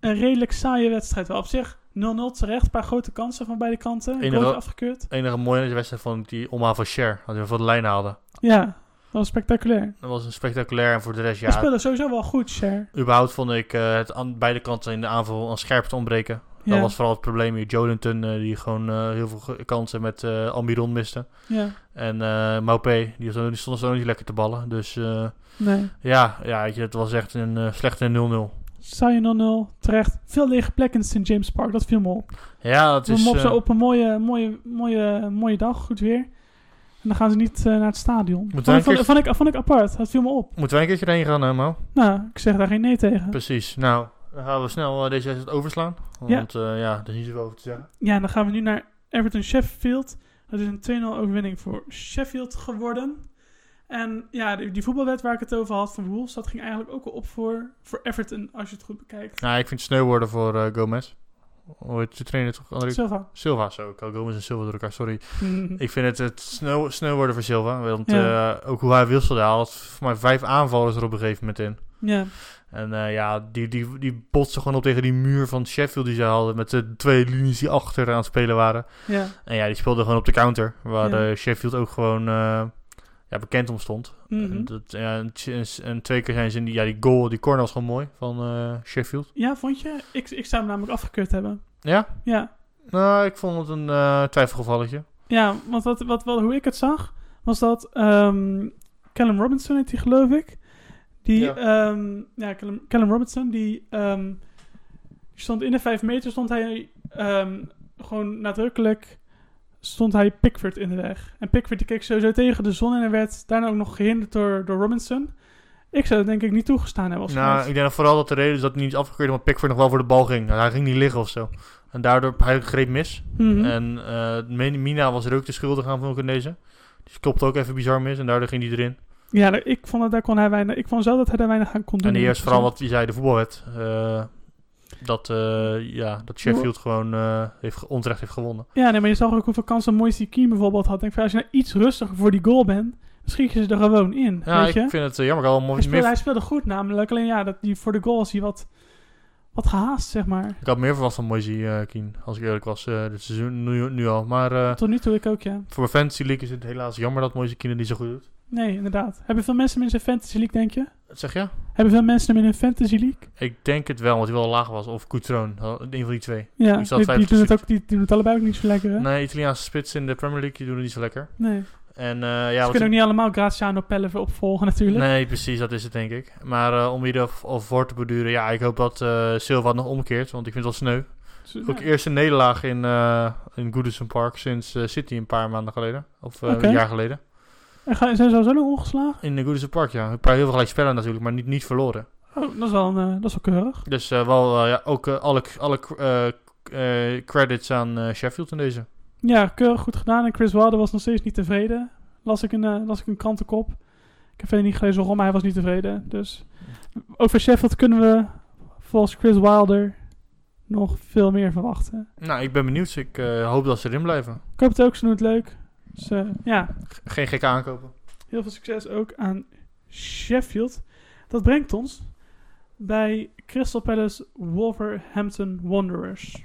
een redelijk saaie wedstrijd. Wel op zich 0-0 terecht. Een paar grote kansen van beide kanten. Enige- afgekeurd. Enige mooie wedstrijd vond ik die omhaal van Cher. Dat we voor de lijn haalden. Ja, dat was spectaculair. Dat was een spectaculair en voor de rest, Hij ja... speelde sowieso wel goed, Cher. Überhaupt vond ik eh, het aan beide kanten in de aanval aan scherpte ontbreken. Ja. Dat was vooral het probleem hier. Jolinton, eh, die gewoon eh, heel veel kansen met eh Almiron miste. Ja, En Maupé, die, die stond zo niet lekker te ballen. Dus nee. ja, ja het was echt een slechte 0-0. Saaie 0-0, terecht. Veel lege plekken in St. James Park, dat viel me op. Ja, dat We is... op, eh, zo op een mooie, mooie, mooie, mooie dag, goed weer. En dan gaan ze niet eh, naar het stadion. Vond, ik- vond, ik, vond ik apart, dat viel me op. Moeten wij een keertje erheen gaan, hè, Mo? Nou, ik zeg daar geen nee tegen. Precies. Nou, dan gaan we snel eh, deze wedstrijd overslaan. Want ja, ja er is niet zoveel over te zeggen. Ja, dan gaan we nu naar Everton Sheffield. Dat is een 2-0 overwinning voor Sheffield geworden. En ja, die, die voetbalwet waar ik het over had van Wolves, dat ging eigenlijk ook al op voor, voor Everton, als je het goed bekijkt. Nou, ik vind het sneuworden voor eh, Gomez. Hoe heet de trainer toch? André? Silva. Silva, zo. Ik had Gomez en Silva door elkaar, sorry. Mhm. Ik vind het het snel worden voor Silva. Want Ja. eh, ook hoe hij wisselde, hij had voor mij vijf aanvallers er op een gegeven moment in. Ja, En eh, ja, die, die, die botste gewoon op tegen die muur van Sheffield die ze hadden. Met de twee linies die achter aan het spelen waren. ja, En ja, die speelden gewoon op de counter. Waar Ja. Sheffield ook gewoon ja, bekend om stond. Mhm. En, dat, ja, en, twee keer zijn ze in die, ja, die goal, die corner was gewoon mooi van eh, Sheffield. ja vond je? Ik, ik zou hem namelijk afgekeurd hebben. Ja? Ja, Nou, ik vond het een eh, twijfelgevalletje. ja want wat, wat, wat, hoe ik het zag, was dat ehm Callum Robinson heet die geloof ik. Die, Ja. ja, ja Callum, Callum Robinson, die, ehm, die stond in de vijf meter, stond hij ehm, gewoon nadrukkelijk, stond hij Pickford in de weg. En Pickford die keek sowieso tegen de zon en hij werd daarna ook nog gehinderd door, door Robinson. Ik zou dat denk ik niet toegestaan hebben als Nou, ik denk dat vooral dat de reden is dat hij niet is afgekeurd, omdat Pickford nog wel voor de bal ging. Hij ging niet liggen of zo. En daardoor, hij greep mis. Mhm. En eh, Min- Mina was er ook de schuldig aan van ook in deze. Die klopte ook even bizar mis en daardoor ging hij erin. Ja, ik vond dat daar kon hij weinig. Ik vond zo dat hij daar weinig aan kon doen. En eerst vooral wat je zei, de voetbalwet. eh, dat, eh, ja, dat Sheffield gewoon eh, heeft, onterecht heeft gewonnen. Ja, nee, maar je zag ook hoeveel kansen Moise Keane bijvoorbeeld had. Denk van, als je nou iets rustiger voor die goal bent, dan schiet je ze er gewoon in. Ja, weet je? ik vind het eh, jammer. Wel Hij mooi speelde, hij speelde goed namelijk. Alleen ja, dat die, voor de goal was hij wat, wat gehaast, zeg maar. ik had meer verwacht van Moise Keane, als ik eerlijk was, dit seizoen nu, nu al. Maar Tot nu toe ik ook, ja. voor mijn Fantasy League is het helaas jammer dat Moise Keane het niet zo goed doet. Nee, inderdaad. Hebben veel mensen in zijn Fantasy League, denk je? Wat zeg je? Hebben veel mensen hem in een Fantasy League? Ik denk het wel, want hij wel laag was. Of Coutroon, een van die twee. Ja, zat die, die, doen het ook, die doen het allebei ook niet zo lekker, hè? Nee, Italiaanse spits in de Premier League, die doen het niet zo lekker. Nee. En eh Ze ja, wat kunnen ook niet allemaal Graziano Pelle opvolgen, natuurlijk. Nee, precies, dat is het denk ik. Maar eh, om hier al voor te beduren, ja, ik hoop dat eh Silva nog omkeert, want ik vind het wel sneu. Ook ja. eerste nederlaag in, in Goodison Park sinds City een paar maanden geleden. Of een jaar geleden. En gaan- zijn ze sowieso nog ongeslagen? In de Goodison Park, ja. Een paar heel veel gelijk spellen natuurlijk, maar niet, niet verloren. Oh, dat is wel, een, eh, dat is wel keurig. Dus eh, wel, eh, ja, ook alle, alle credits aan Sheffield in deze. Ja, keurig goed gedaan. En Chris Wilder was nog steeds niet tevreden. Las ik een, las ik een krantenkop. Ik heb verder niet gelezen waarom, maar hij was niet tevreden. Dus over Sheffield kunnen we volgens Chris Wilder nog veel meer verwachten. Nou, ik ben benieuwd. Ik hoop dat ze erin blijven. Ik hoop het ook, ze doen het leuk. Dus eh, ja, geen gekke aankopen. heel veel succes ook aan Sheffield. Dat brengt ons bij Crystal Palace Wolverhampton Wanderers.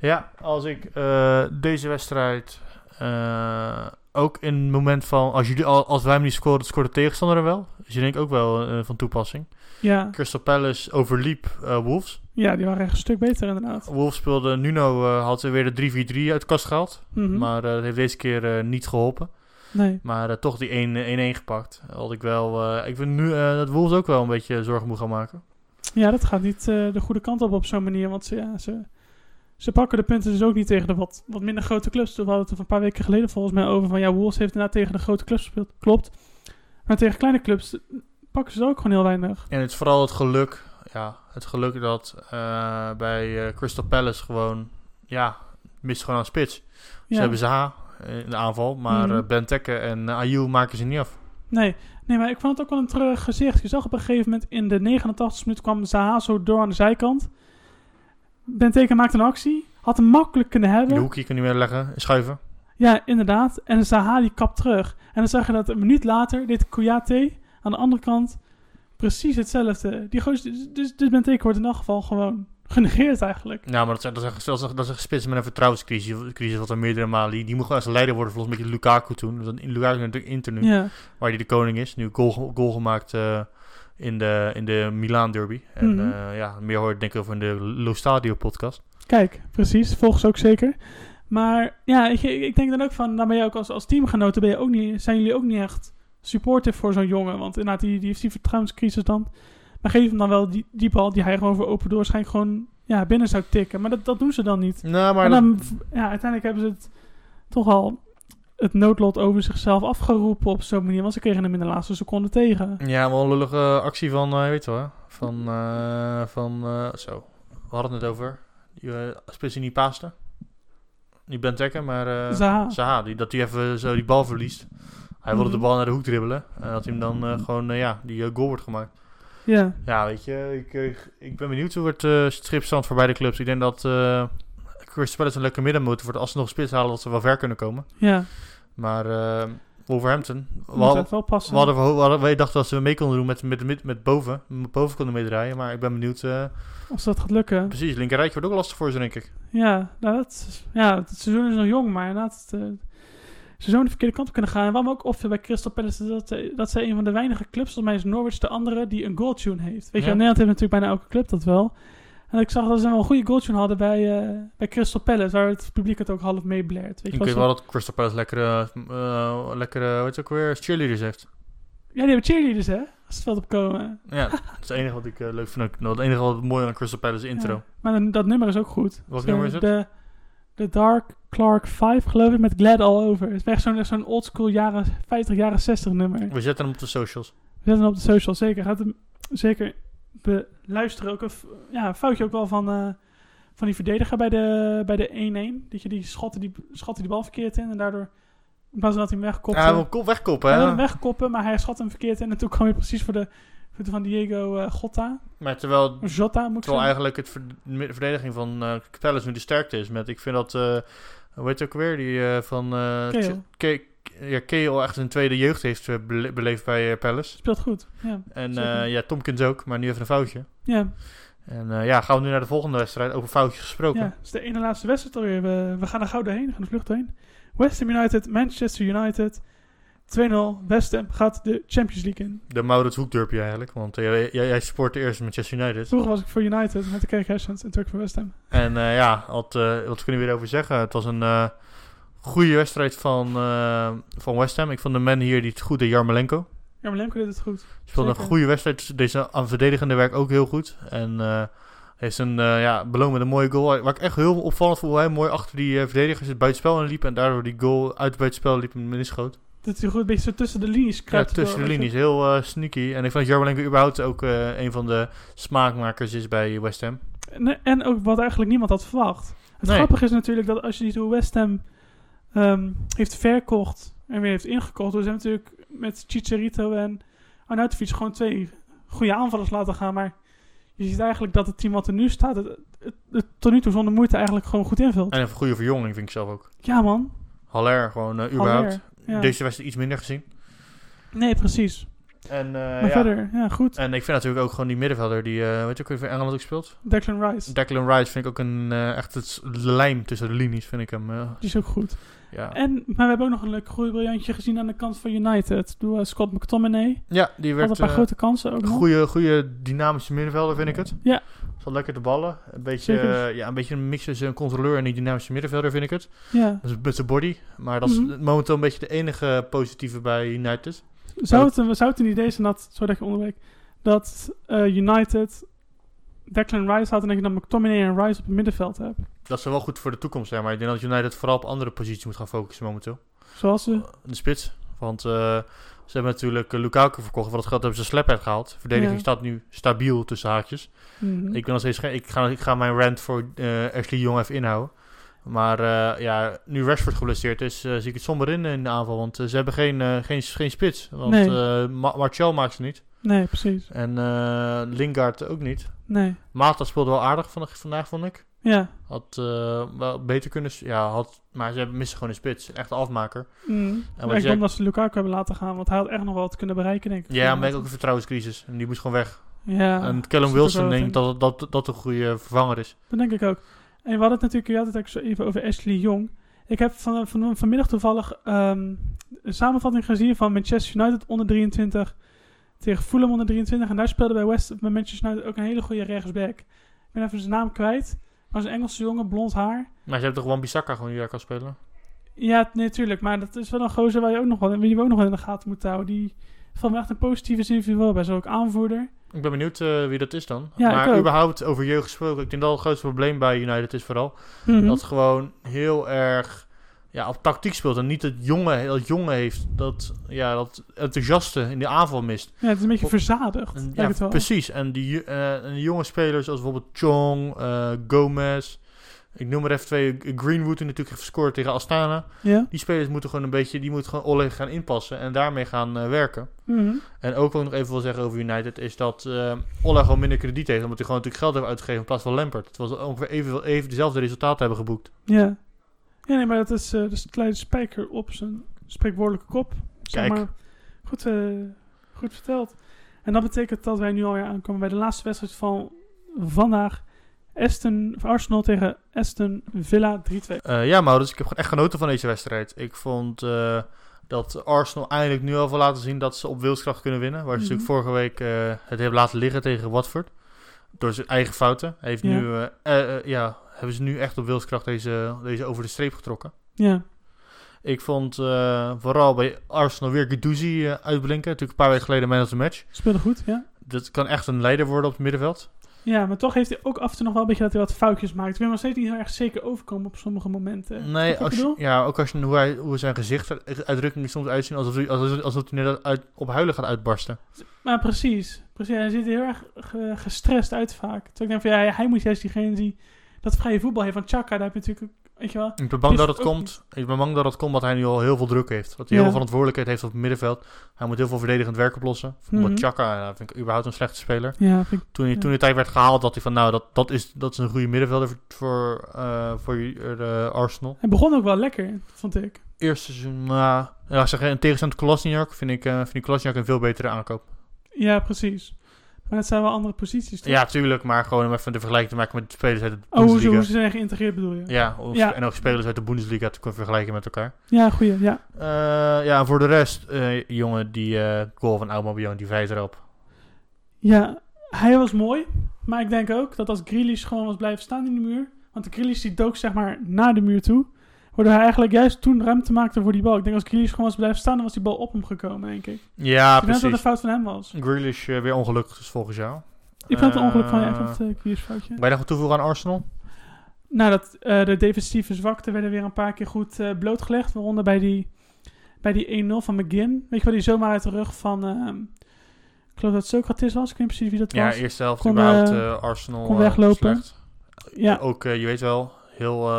Ja, als ik eh, deze wedstrijd eh, ook in het moment van... Als, jullie, al- als wij hem niet scoren, scoort de tegenstander er wel. Dus je denk ik ook wel van toepassing. Ja, Crystal Palace overliep eh, Wolves. ja, die waren echt een stuk beter inderdaad. Wolves speelde... Nuno eh, had weer de 3-4-3 uit de kast gehaald. Mhm. Maar eh, dat heeft deze keer niet geholpen. Nee. Maar toch die 1 1-1 gepakt. Had ik wel... ik vind nu dat Wolves ook wel een beetje zorgen moet gaan maken. Ja, dat gaat niet de goede kant op op zo'n manier. Want ze, ja, ze, ze pakken de punten dus ook niet tegen de wat, wat minder grote clubs. We hadden het er een paar weken geleden volgens mij over. Van ja, Wolves heeft inderdaad tegen de grote clubs gespeeld. Klopt. Maar tegen kleine clubs pakken ze ook gewoon heel weinig. En het is vooral het geluk. Ja, het geluk dat eh, bij eh, Crystal Palace gewoon... Ja, mist gewoon aan spits. Ze hebben Zaha in de aanval, maar eh Benteke en Ayew maken ze niet af. Nee, nee, maar ik vond het ook wel een treurig gezicht. Je zag op een gegeven moment in de 89 minuut kwam Zaha zo door aan de zijkant. Benteke maakte een actie. Had hem makkelijk kunnen hebben. de hoekje kan niet meer leggen, schuiven. Ja, inderdaad. En Zaha die kapt terug. En dan zag je dat een minuut later deed Kouyaté aan de andere kant precies hetzelfde. Die gozer, dus, dus, dus Benteke wordt in elk geval gewoon genegeerd eigenlijk. Ja, maar dat, zijn, dat, is, dat, is, dat is een spits met een vertrouwenscrisis. crisis wat er meerdere malen. Die, die moet gewoon als leider worden, volgens mij met Lukaku toen. Want in Lukaku is natuurlijk Inter nu, Ja, waar hij de koning is. Nu goal, goal gemaakt eh, in, de, in de Milaan derby. En Mhm. eh, ja, meer hoor ik denk ik over in de Lo Stadio podcast. kijk, precies. Volgens ook zeker. Maar ja, ik, ik denk dan ook van, dan ben je ook als, als teamgenoten, ben je ook niet, zijn jullie ook niet echt supportive voor zo'n jongen. Want inderdaad, die, die heeft die vertrouwenscrisis dan. Maar geef hem dan wel die, die bal die hij gewoon voor open door waarschijnlijk gewoon ja, binnen zou tikken. Maar dat, dat doen ze dan niet. Nou, maar en dat- dan, ja, uiteindelijk hebben ze het toch al het noodlot over zichzelf afgeroepen op zo'n manier. Want ze kregen hem in de laatste seconde tegen. Ja, wel een lullige actie van, eh, weet je wel, van, eh, van eh, zo, we hadden het over, uh, spits die niet paaste. Niet Benteke, maar eh Zaha. Zaha, die, dat hij even zo die bal verliest. Hij wilde Mhm. de bal naar de hoek dribbelen en dat hij hem dan eh, gewoon, eh, ja, die eh, goal wordt gemaakt. Ja, Ja, weet je, ik, eh, ik ben benieuwd hoe het uh, stripstand voor beide clubs. Ik denk dat uh, Crystal Palace een lekker middenmotor wordt. Als ze nog spits halen, dat ze wel ver kunnen komen. ja. Maar uh, Wolverhampton, we, wel passen. we hadden, we hadden, wij dachten dat ze mee konden doen met, met, met, met boven. Met boven konden meedraaien, maar ik ben benieuwd. Uh, Of dat gaat lukken. Precies, linkerrijtje wordt ook lastig voor ze, denk ik. Ja, nou dat, ja, het seizoen is nog jong, maar inderdaad, het, ze zouden de verkeerde kant op kunnen gaan. En wat me ook opviel bij Crystal Palace, dat, eh, dat zij een van de weinige clubs, volgens mij is Norwich de andere, die een goaltune heeft. Weet je, Nederland heeft natuurlijk bijna elke club dat wel. En ik zag dat ze wel een goede goaltune hadden bij, eh, bij Crystal Palace, waar het publiek het ook half meeblaert. Weet je Ik weet zo- wel dat Crystal Palace lekkere, uh, lekkere, weet je ook weer, cheerleaders heeft. Ja, die hebben cheerleaders, hè? Als het veld opkomen. Ja, dat is het enige wat ik uh, leuk vind. Nou, het enige wat mooi aan Crystal Palace intro. Ja. Maar dan- dat nummer is ook goed. Zo, nummer is het? De, de Dark Clark 5, geloof ik, met Glad All Over. Het is echt zo'n zo'n oldschool jaren 50, jaren 60 nummer. We zetten hem op de socials. We zetten hem op de social, zeker. Gaat hem zeker beluisteren. Ook een, ja, foutje ook wel van, eh, van die verdediger bij de, bij de 1-1. Dat je die schotten die, schotten die bal verkeerd in en daardoor In plaats van dat hij hem wegkopte. Ja, hij wil kop wegkoppen, hij hè? wilde hem wegkoppen, maar hij schat hem verkeerd. En toen kwam hij precies voor de van Diego eh Gotta. Maar terwijl, Jota, moet terwijl eigenlijk het ver- de verdediging van eh Palace nu de sterkte is. Met, ik vind dat, eh hoe heet het ook weer, die van... Ke- ja, Cahill echt een tweede jeugd heeft bele- beleefd bij Palace. Speelt goed, ja. En eh, ja, Tomkins ook, maar nu even een foutje. Ja, En ja, gaan we nu naar de volgende wedstrijd, over foutjes gesproken. ja. Het is de ene laatste wedstrijd alweer. We, we gaan er gauw doorheen, we gaan de vlucht doorheen. West Ham United, Manchester United. 2-0. West Ham gaat de Champions League in. De Maurits Hoekdurpje eigenlijk, want eh, jij, jij, supportte eerst Manchester United. Vroeger was ik voor United met de Kerk Hersens en toen ik voor West Ham. En eh, ja, wat, eh, wat kunnen we erover zeggen? Het was een goede wedstrijd van, van West Ham. Ik vond de man hier die het goed deed, Jarmolenko. Jarmolenko deed het goed. Speelde een Zeker. goede wedstrijd. Deze aan verdedigende werk ook heel goed. En heeft een ja, beloond met een mooie goal. Waar ik echt heel opvallend vond, hoe hij mooi achter die verdedigers het buitenspel liep. En daardoor die goal uit het buitenspel liep en inschoot. Dat hij goed een beetje zo tussen de linies Ja, tussen de linies. Heel eh, sneaky. En ik vond dat Jarmolenko überhaupt ook eh, een van de smaakmakers is bij West Ham. En, en ook wat eigenlijk niemand had verwacht. Het Nee. grappige is natuurlijk dat als je ziet hoe West Ham ehm, heeft verkocht en weer heeft ingekocht. Dus ze hebben natuurlijk met Chicharito en Arnautovic gewoon twee goede aanvallers laten gaan. Maar je ziet eigenlijk dat het team wat er nu staat, het, het, het tot nu toe zonder moeite eigenlijk gewoon goed invult. En een goede verjonging vind ik zelf ook. Ja man, Haller gewoon eh, überhaupt. Haller, ja. Deze wedstrijd iets minder gezien. Nee, precies. En, eh, maar ja. verder, ja goed. en ik vind natuurlijk ook gewoon die middenvelder die, eh weet je ook weer voor Engeland ook speelt? Declan Rice, Declan Rice vind ik ook een eh, echt het lijm tussen de linies, vind ik hem. die is ook goed. Ja. En, maar we hebben ook nog een leuk groei briljantje gezien aan de kant van United. Door eh, Scott McTominay. ja, die Had een werd paar eh, grote kansen ook een goede, goede dynamische middenvelder, vind ik het. Ja. Zal lekker de ballen. Een beetje, eh, ja, een beetje een mix tussen een controleur en die dynamische middenvelder, vind ik het. Ja. Dus met zijn body. Maar dat is Mhm. momenteel een beetje de enige positieve bij United. Zou het, een, zou het een idee zijn dat, sorry dat je onderbreek, dat eh, United Declan Rice had en dat je dan McTominay en Rice op het middenveld hebt? Dat is wel goed voor de toekomst zijn, maar ik denk dat United vooral op andere posities moet gaan focussen momenteel. Zoals ze... De spits. Want eh, ze hebben natuurlijk eh, Lukaku verkocht. Voor dat geld hebben ze Slap gehaald. De verdediging Ja. staat nu stabiel tussen haakjes. Mhm. Ik, ben nog steeds ik, ga, ik ga mijn rant voor eh Ashley Jong even inhouden. Maar eh, ja, nu Rashford geblesseerd is, eh, zie ik het somber in in de aanval. Want eh, ze hebben geen, eh, geen, geen spits. Want Nee. eh, Ma- Martial maakt ze niet. Nee, precies. En eh Lingard ook niet. Nee. Mata speelde wel aardig vandaag vond ik. Ja. Had eh, wel beter kunnen... Ja, had, maar ze hebben- missen gewoon een spits. Een echte afmaker. Mm. wat Ja, ik denk dat ze Lukaku hebben laten gaan, want hij had echt nog wel wat kunnen bereiken, denk ik. Ja, maar ik ook een vertrouwenscrisis. En die moest gewoon weg. Ja, en Callum Wilson denk ik dat, dat dat een goede vervanger is. Dat denk ik ook. En we hadden het natuurlijk, je had het ook zo even over Ashley Jong. Ik heb van, van, vanmiddag toevallig ehm, een samenvatting gezien van Manchester United onder 23 tegen Fulham onder 23. En daar speelde bij West bij Manchester United ook een hele goede rechtsback. Ik ben even zijn naam kwijt. Maar een Engelse jongen, blond haar. Maar ze hebben toch gewoon Bissaka gewoon die daar kan spelen? Ja, nee, tuurlijk. Maar dat is wel een gozer waar je ook nog wel, die we ook nog wel in de gaten moet houden. Die me echt een positieve zin individueel bij. Zo ook aanvoerder. Ik ben benieuwd eh, wie dat is dan. Ja, maar überhaupt over jeugd gesproken. Ik denk dat het grootste probleem bij United is vooral. Mhm. Dat het gewoon heel erg ja, op tactiek speelt. En niet het jonge, dat jonge heeft. Dat, ja, dat enthousiaste in de aanval mist. Ja, het is een beetje verzadigd. En, ja, het precies. En die, en die jonge spelers zoals bijvoorbeeld Chong, eh, Gomez. Ik noem er even twee. Greenwood die natuurlijk heeft gescoord tegen Astana. Ja. Die spelers moeten gewoon een beetje, die moeten gewoon Olle gaan inpassen en daarmee gaan eh, werken. Mhm. En ook wat ik nog even wil zeggen over United is dat Olle gewoon minder krediet heeft, omdat hij gewoon natuurlijk geld heeft uitgegeven in plaats van Lampard. Het was ongeveer even, even dezelfde resultaten hebben geboekt. Ja. Ja, nee, maar dat is, is de kleine spijker op zijn spreekwoordelijke kop. Zeg Kijk. maar. Goed, eh, goed verteld. En dat betekent dat wij nu alweer aankomen bij de laatste wedstrijd van vandaag. Aston, Arsenal tegen Aston Villa 3-2. Eh, ja, Maurits, ik heb echt genoten van deze wedstrijd. Ik vond dat Arsenal eindelijk nu al wil laten zien dat ze op wilskracht kunnen winnen. Waar ze Mhm. natuurlijk vorige week het hebben laten liggen tegen Watford. Door zijn eigen fouten. Hij Heeft Ja. nu, ja, hebben ze nu echt op wilskracht deze, deze over de streep getrokken. Ja. Ik vond eh, vooral bij Arsenal weer Guendouzi eh, uitblinken. Natuurlijk een paar weken geleden man of the match. Speelde goed, ja. Dat kan echt een leider worden op het middenveld. Ja, maar toch heeft hij ook af en toe nog wel een beetje dat hij wat foutjes maakt. Ik ben nog steeds niet heel erg zeker overkomen op sommige momenten. Nee, als je, ja, ook als je, hoe, hij, hoe zijn gezicht uitdrukking soms uitzien alsof hij, alsof, alsof hij net uit, op huilen gaat uitbarsten. Maar precies. precies. Hij ziet er heel erg ge- gestrest uit vaak. Terwijl ik denk van ja, hij moet juist diegene die dat vrije voetbal heeft. Van Chaka, daar heb je natuurlijk Weet je wel? Ik ben bang dat het komt. Ik ben bang dat het komt dat hij nu al heel veel druk heeft. Dat hij heel veel verantwoordelijkheid heeft op het middenveld. Hij moet heel veel verdedigend werk oplossen. Chaka ja, vind ik überhaupt een slechte speler. Ja, ik- Toen hij, Ja. toen de tijd werd gehaald, dacht hij van nou, dat, dat, is, dat is een goede middenvelder voor, voor, eh, voor eh, Arsenal. Hij begon ook wel lekker, vond ik. Eerste seizoen, nou, ja, zeg, in tegenstelling tot Kolasinac vind ik, eh vind ik Kolasinac een veel betere aankoop. Ja, precies. Maar het zijn wel andere posities, toch? Ja, tuurlijk, maar gewoon om even de vergelijking te maken met de spelers uit de Oh, hoe ze, Bundesliga. hoe ze zijn geïntegreerd bedoel je? Ja, of, Ja. en ook spelers uit de Bundesliga te kunnen vergelijken met elkaar. Ja, goeie, ja. Eh, ja, voor de rest, eh, jongen, die eh, goal van Aubameyang, die vijt erop. Ja, hij was mooi. Maar ik denk ook dat als Grealish gewoon was blijven staan in de muur... Want de Grealish die dook zeg maar naar de muur toe... Waardoor hij eigenlijk juist toen ruimte maakte voor die bal. Ik denk als Grealish gewoon was blijven staan... dan was die bal op hem gekomen, denk ik. Ja, ik denk dat het een precies. fout van hem was. Grealish eh, weer ongelukkig dus volgens jou. Ik vind het een ongeluk van je. Eh, Ik vond het een Grealish foutje. Nog wat toevoegen aan Arsenal? Nou, dat, eh, de defensieve zwakte werden weer een paar keer goed blootgelegd. Waaronder bij die, bij die 1-0 van McGinn. Weet je wel, die zomaar uit de rug van... ik geloof dat het Socrates was. Ik weet niet precies wie dat Ja, was. eerste helft Kon, überhaupt Arsenal kon weglopen. slecht. Ja. Ook, je weet wel, heel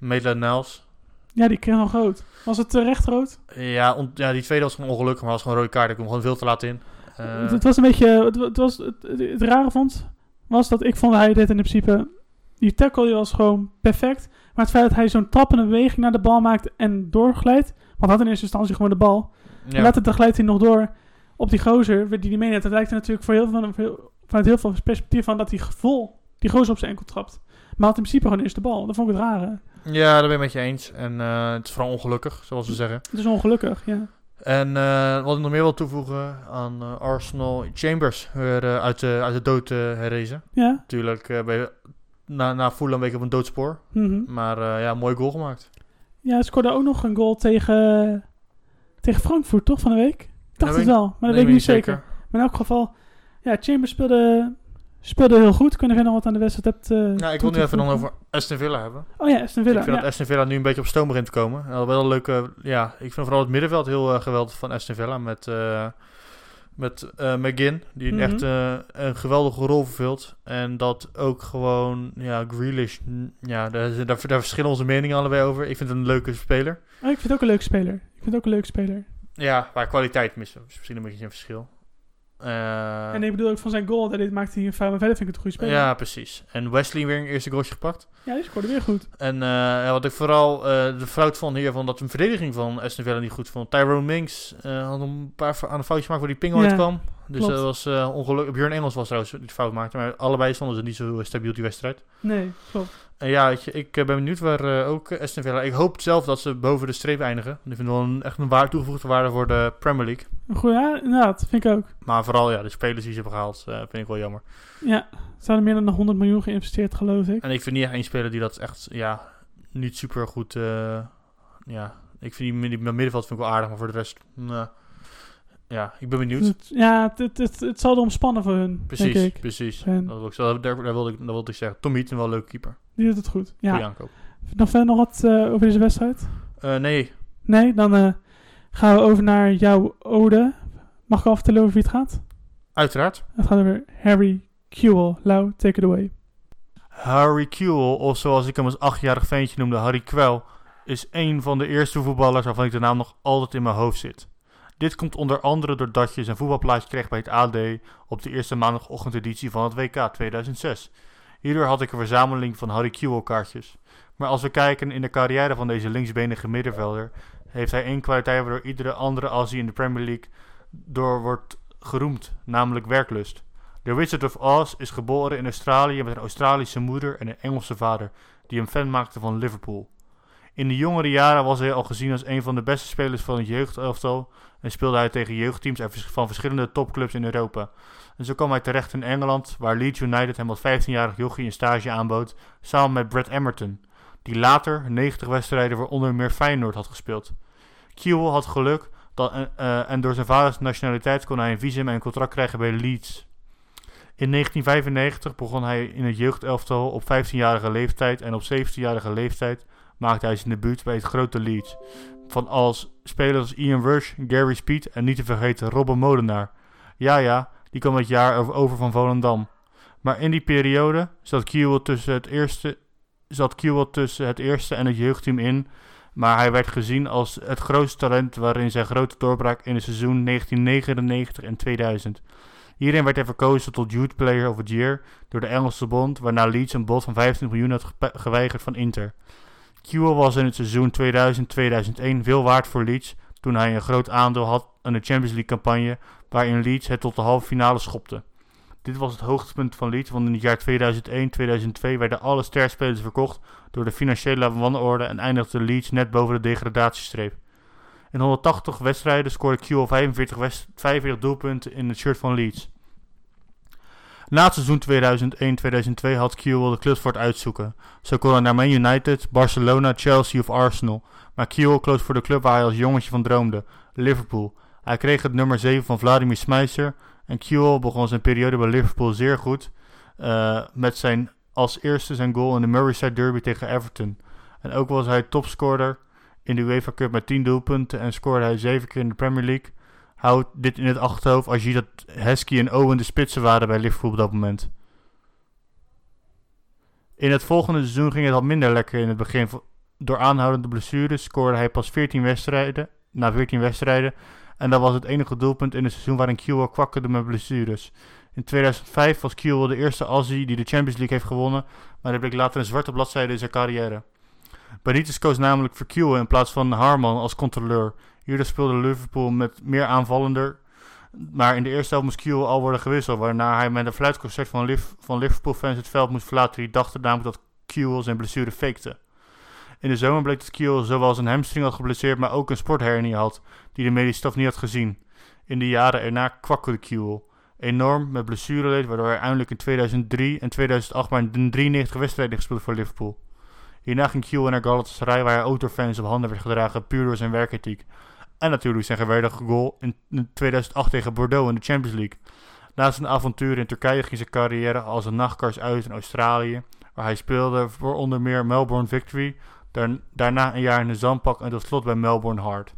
uh, Maitland-Niles. Ja, die kreeg nog rood. Was het terecht rood? Ja, on- ja, die tweede was gewoon ongelukkig, maar was gewoon een rode kaart. Ik kwam gewoon veel te laat in. Eh, het, het was een beetje... Het, het was, het, rare vond, was dat ik vond hij dit in principe... Die tackle die was gewoon perfect. Maar het feit dat hij zo'n trappende beweging naar de bal maakt en doorglijdt... Want had in eerste instantie gewoon de bal. ja. En later glijdt hij nog door op die gozer die die meeneemt. Dat lijkt er natuurlijk voor heel veel, vanuit heel veel perspectief van dat hij vol die gozer op zijn enkel trapt. Maar had in principe gewoon eerst de bal. Dat vond ik het rare. ja, daar ben ik met je eens. En eh, het is vooral ongelukkig, zoals we zeggen. Het is ongelukkig, ja. En eh, wat ik nog meer wil toevoegen aan eh, Arsenal, Chambers weer uit, de, uit de dood herrezen. Ja? Natuurlijk je na, na Fulham een beetje op een doodspoor. Mhm. Maar eh, ja, mooi goal gemaakt. Ja, hij scoorde ook nog een goal tegen, tegen Frankfurt, toch, van de week? Ik dacht het wel, maar dat weet ik niet zeker. Maar in elk geval, ja, Chambers speelde, speelde heel goed. Ik weet nog wat aan de wedstrijd hebt eh, Ja, ik wil nu even dan over Aston Villa hebben. Oh ja, Aston Villa. ik vind ja. dat Aston Villa nu een beetje op stoom begint te komen. En wel een leuke, ja, ik vind vooral het middenveld heel eh, geweldig van Aston Villa. Met, eh met McGinn, die Mhm. echt eh, een geweldige rol vervult. En dat ook gewoon, ja, Grealish, ja, daar, daar, daar verschillen onze meningen allebei over. Ik vind het een leuke speler. Oh, ik vind het ook een leuke speler. Ik vind het ook een leuke speler. Ja, waar kwaliteit mis, is misschien een beetje een verschil. Eh, en ik bedoel ook van zijn goal, dat dit maakte hij een fout. Maar verder vind ik het een goede speler. ja, precies. En Wesley weer een eerste goaltje gepakt. Ja, die scoorde weer goed. En eh, ja, wat ik vooral eh, de fout vond hier, van dat de verdediging van Aston Villa niet goed vond. Tyrone Minks had een paar aan een foutje gemaakt waar die ping Ja, ooit kwam. Dus klopt. dat was ongelukkig. Björn Engels was trouwens die fout maakte, maar allebei stonden ze niet zo stabiel die wedstrijd. Nee, klopt. En ja, je, ik eh, ben benieuwd waar eh, ook Aston Villa... Ik hoop zelf dat ze boven de streep eindigen. Ik vind het wel een, echt een waar toegevoegde waarde voor de Premier League. Goeie, ja, inderdaad, vind ik ook. Maar vooral ja, de spelers die ze hebben gehaald, eh, vind ik wel jammer. Ja, ze hadden meer dan 100 miljoen geïnvesteerd, geloof ik. En ik vind niet echt één speler die dat echt, ja, niet super goed... ja, ik vind die, die middenveld vind ik wel aardig, maar voor de rest... ja, ik ben benieuwd. Het- ja, het, het, het, zal erom spannen voor hun, Precies, denk ik. precies. En- Dat, wil ik, daar, daar, wilde ik, dat wilde ik zeggen. Tom Heaton wel een leuke keeper. Die doet het goed. Goeie Ja. aankoop. Nog verder nog wat eh, over deze wedstrijd? Eh, nee, Nee, dan eh, gaan we over naar jouw ode. Mag ik al vertellen over wie het gaat? uiteraard. Het gaat over Harry Kewell. Lau, take it away. Harry Kewell, of zoals ik hem als achtjarig ventje noemde, Harry Kwel, is een van de eerste voetballers waarvan ik de naam nog altijd in mijn hoofd zit. Dit komt onder andere doordat je zijn voetbalplaatje kreeg bij het AD op de eerste maandagochtendeditie van het WK 2006. Hierdoor had ik een verzameling van Harry Kewell kaartjes. Maar als we kijken in de carrière van deze linksbenige middenvelder, heeft hij één kwaliteit waardoor iedere andere Aussie in de Premier League door wordt geroemd, namelijk werklust. The Wizard of Oz is geboren in Australië met een Australische moeder en een Engelse vader, die hem fan maakte van Liverpool. In de jongere jaren was hij al gezien als een van de beste spelers van het jeugdelftal en speelde hij tegen jeugdteams van verschillende topclubs in Europa. En zo kwam hij terecht in Engeland, waar Leeds United hem als 15-jarig jochie een stage aanbood, samen met Brad Emerton, die later 90 wedstrijden voor onder meer Feyenoord had gespeeld. Kewell had geluk dat, eh, eh, en door zijn vaders nationaliteit kon hij een visum en een contract krijgen bij Leeds. In 1995 begon hij in het jeugdelftal op 15-jarige leeftijd en op 17-jarige leeftijd maakte hij zijn debuut bij het grote Leeds. Van als spelers als Ian Rush, Gary Speed en niet te vergeten Robben Molenaar. Ja ja, die kwam het jaar over- van Volendam. Maar in die periode zat Kiel tussen het eerste zat Kewell tussen het eerste en het jeugdteam in. Maar hij werd gezien als het grootste talent waarin zijn grote doorbraak in het seizoen 1999 en 2000. Hierin werd hij verkozen tot Youth Player of the Year door de Engelse bond, waarna Leeds een bod van 25 miljoen had geweigerd van Inter. Kewell was in het seizoen 2000-2001 veel waard voor Leeds toen hij een groot aandeel had aan de Champions League campagne waarin Leeds het tot de halve finale schopte. Dit was het hoogtepunt van Leeds, want in het jaar 2001-2002 werden alle sterspelers verkocht door de financiële wanorde en eindigde Leeds net boven de degradatiestreep. In 180 wedstrijden scoorde Kewell 45, west- 45 doelpunten in het shirt van Leeds. Na het seizoen 2001-2002 had Kewell de clubs voor het uitzoeken. Zo kon hij naar Man United, Barcelona, Chelsea of Arsenal. Maar Kewell koos voor de club waar hij als jongetje van droomde, Liverpool. Hij kreeg het nummer 7 van Vladimir Smyser en Kewell begon zijn periode bij Liverpool zeer goed. eh, met zijn als eerste zijn goal in de Merseyside Derby tegen Everton. En ook was hij topscorer in de UEFA Cup met 10 doelpunten en scoorde hij 7 keer in de Premier League. Houd dit in het achterhoofd als je dat Heskey en Owen de spitsen waren bij Liverpool op dat moment. In het volgende seizoen ging het al minder lekker in het begin. Door aanhoudende blessures scoorde hij pas 14 wedstrijden, na 14 wedstrijden. En dat was het enige doelpunt in het seizoen waarin Kewell kwakkerde met blessures. In 2005 was Kewell de eerste Aussie die de Champions League heeft gewonnen, maar dat bleek later een zwarte bladzijde in zijn carrière. Benitez koos namelijk voor Kewell in plaats van Harman als controleur. Hierdoor speelde Liverpool met meer aanvallender, maar in de eerste helft moest Kewell al worden gewisseld, waarna hij met een fluitconcert van, Liv- van Liverpool-fans het veld moest verlaten. Die dachten namelijk dat Kewell zijn blessure fakte. In de zomer bleek dat Kewell zowel zijn hamstring had geblesseerd, maar ook een sporthernie had, die de medische staf niet had gezien. In de jaren erna kwakkelde Kewell enorm met blessureleed, waardoor hij eindelijk in 2003 en 2008 maar in 93 wedstrijden gespeeld voor Liverpool. Hierna ging Kewell naar Galatasaray, waar hij ook door fans op handen werd gedragen, puur door zijn werkethiek. En natuurlijk zijn geweldige goal in 2008 tegen Bordeaux in de Champions League. Na zijn avontuur in Turkije ging zijn carrière als een nachtkars uit in Australië, waar hij speelde voor onder meer Melbourne Victory, daar- daarna een jaar in de zandpak en tot slot bij Melbourne Heart.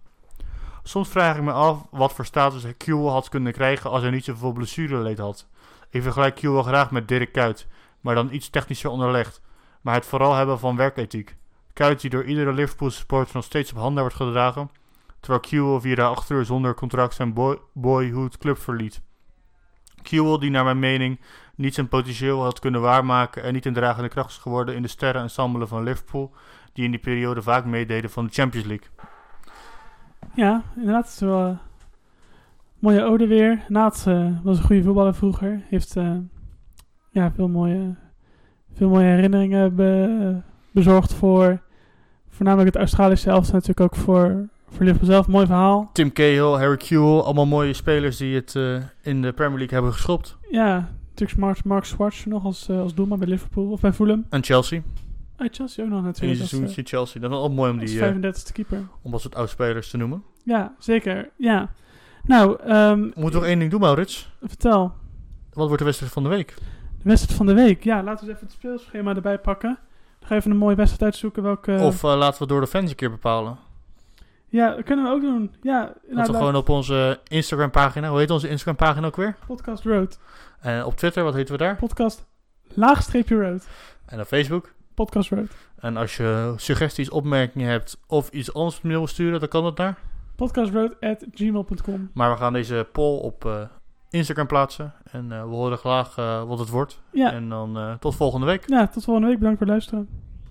Soms vraag ik me af wat voor status Kewell had kunnen krijgen als hij niet zoveel blessureleed had. Ik vergelijk Kewell graag met Dirk Kuyt, maar dan iets technischer onderlegd. Maar het vooral hebben van werkethiek. Kuyt die door iedere Liverpool supporter nog steeds op handen wordt gedragen, terwijl Kewell via de achteruur zonder contract zijn boy boyhood club verliet. Kewell die naar mijn mening niet zijn potentieel had kunnen waarmaken en niet een dragende kracht is geworden in de sterrenensemble van Liverpool, die in die periode vaak meededen van de Champions League. Ja, inderdaad. Het is wel eh, mooie ode weer. Naat eh, was een goede voetballer vroeger. Heeft eh, ja, veel, mooie, veel mooie herinneringen be- bezorgd voor voornamelijk het Australische elftal. Natuurlijk ook voor, voor Liverpool zelf. Mooi verhaal. Tim Cahill, Harry Kewell, allemaal mooie spelers die het eh, in de Premier League hebben geschopt. Ja, natuurlijk Mark, Mark Schwartz nog als, eh, als doelman bij Liverpool of bij Fulham. En Chelsea. Uit Chelsea ook nog natuurlijk. Als, seizoentje eh, Chelsea. Dat is wel mooi om als die, eh, 35e keeper. om dat soort oud-spelers te noemen. Ja, zeker. Ja. Nou, ehm, We moeten nog één ding doen, Maurits. vertel. Wat wordt de wedstrijd van de week? De wedstrijd van de week. Ja, laten we eens even het speelschema erbij pakken. Dan ga even een mooie wedstrijd uitzoeken. Welke... Of laten we door de fans een keer bepalen. Ja, dat kunnen we ook doen. Ja, nou, we laat- gewoon op onze Instagram pagina. Hoe heet onze Instagram pagina ook weer? Podcast Road. En op Twitter, wat heten we daar? Podcast laagstreepje road. En op Facebook. Podcast road. En als je suggesties, opmerkingen hebt of iets anders op wil sturen, dan kan dat daar. Podcastroad at gmail.com. Maar we gaan deze poll op eh, Instagram plaatsen. En eh, we horen graag eh, wat het wordt. Ja. En dan tot volgende week. ja, tot volgende week. Bedankt voor het luisteren.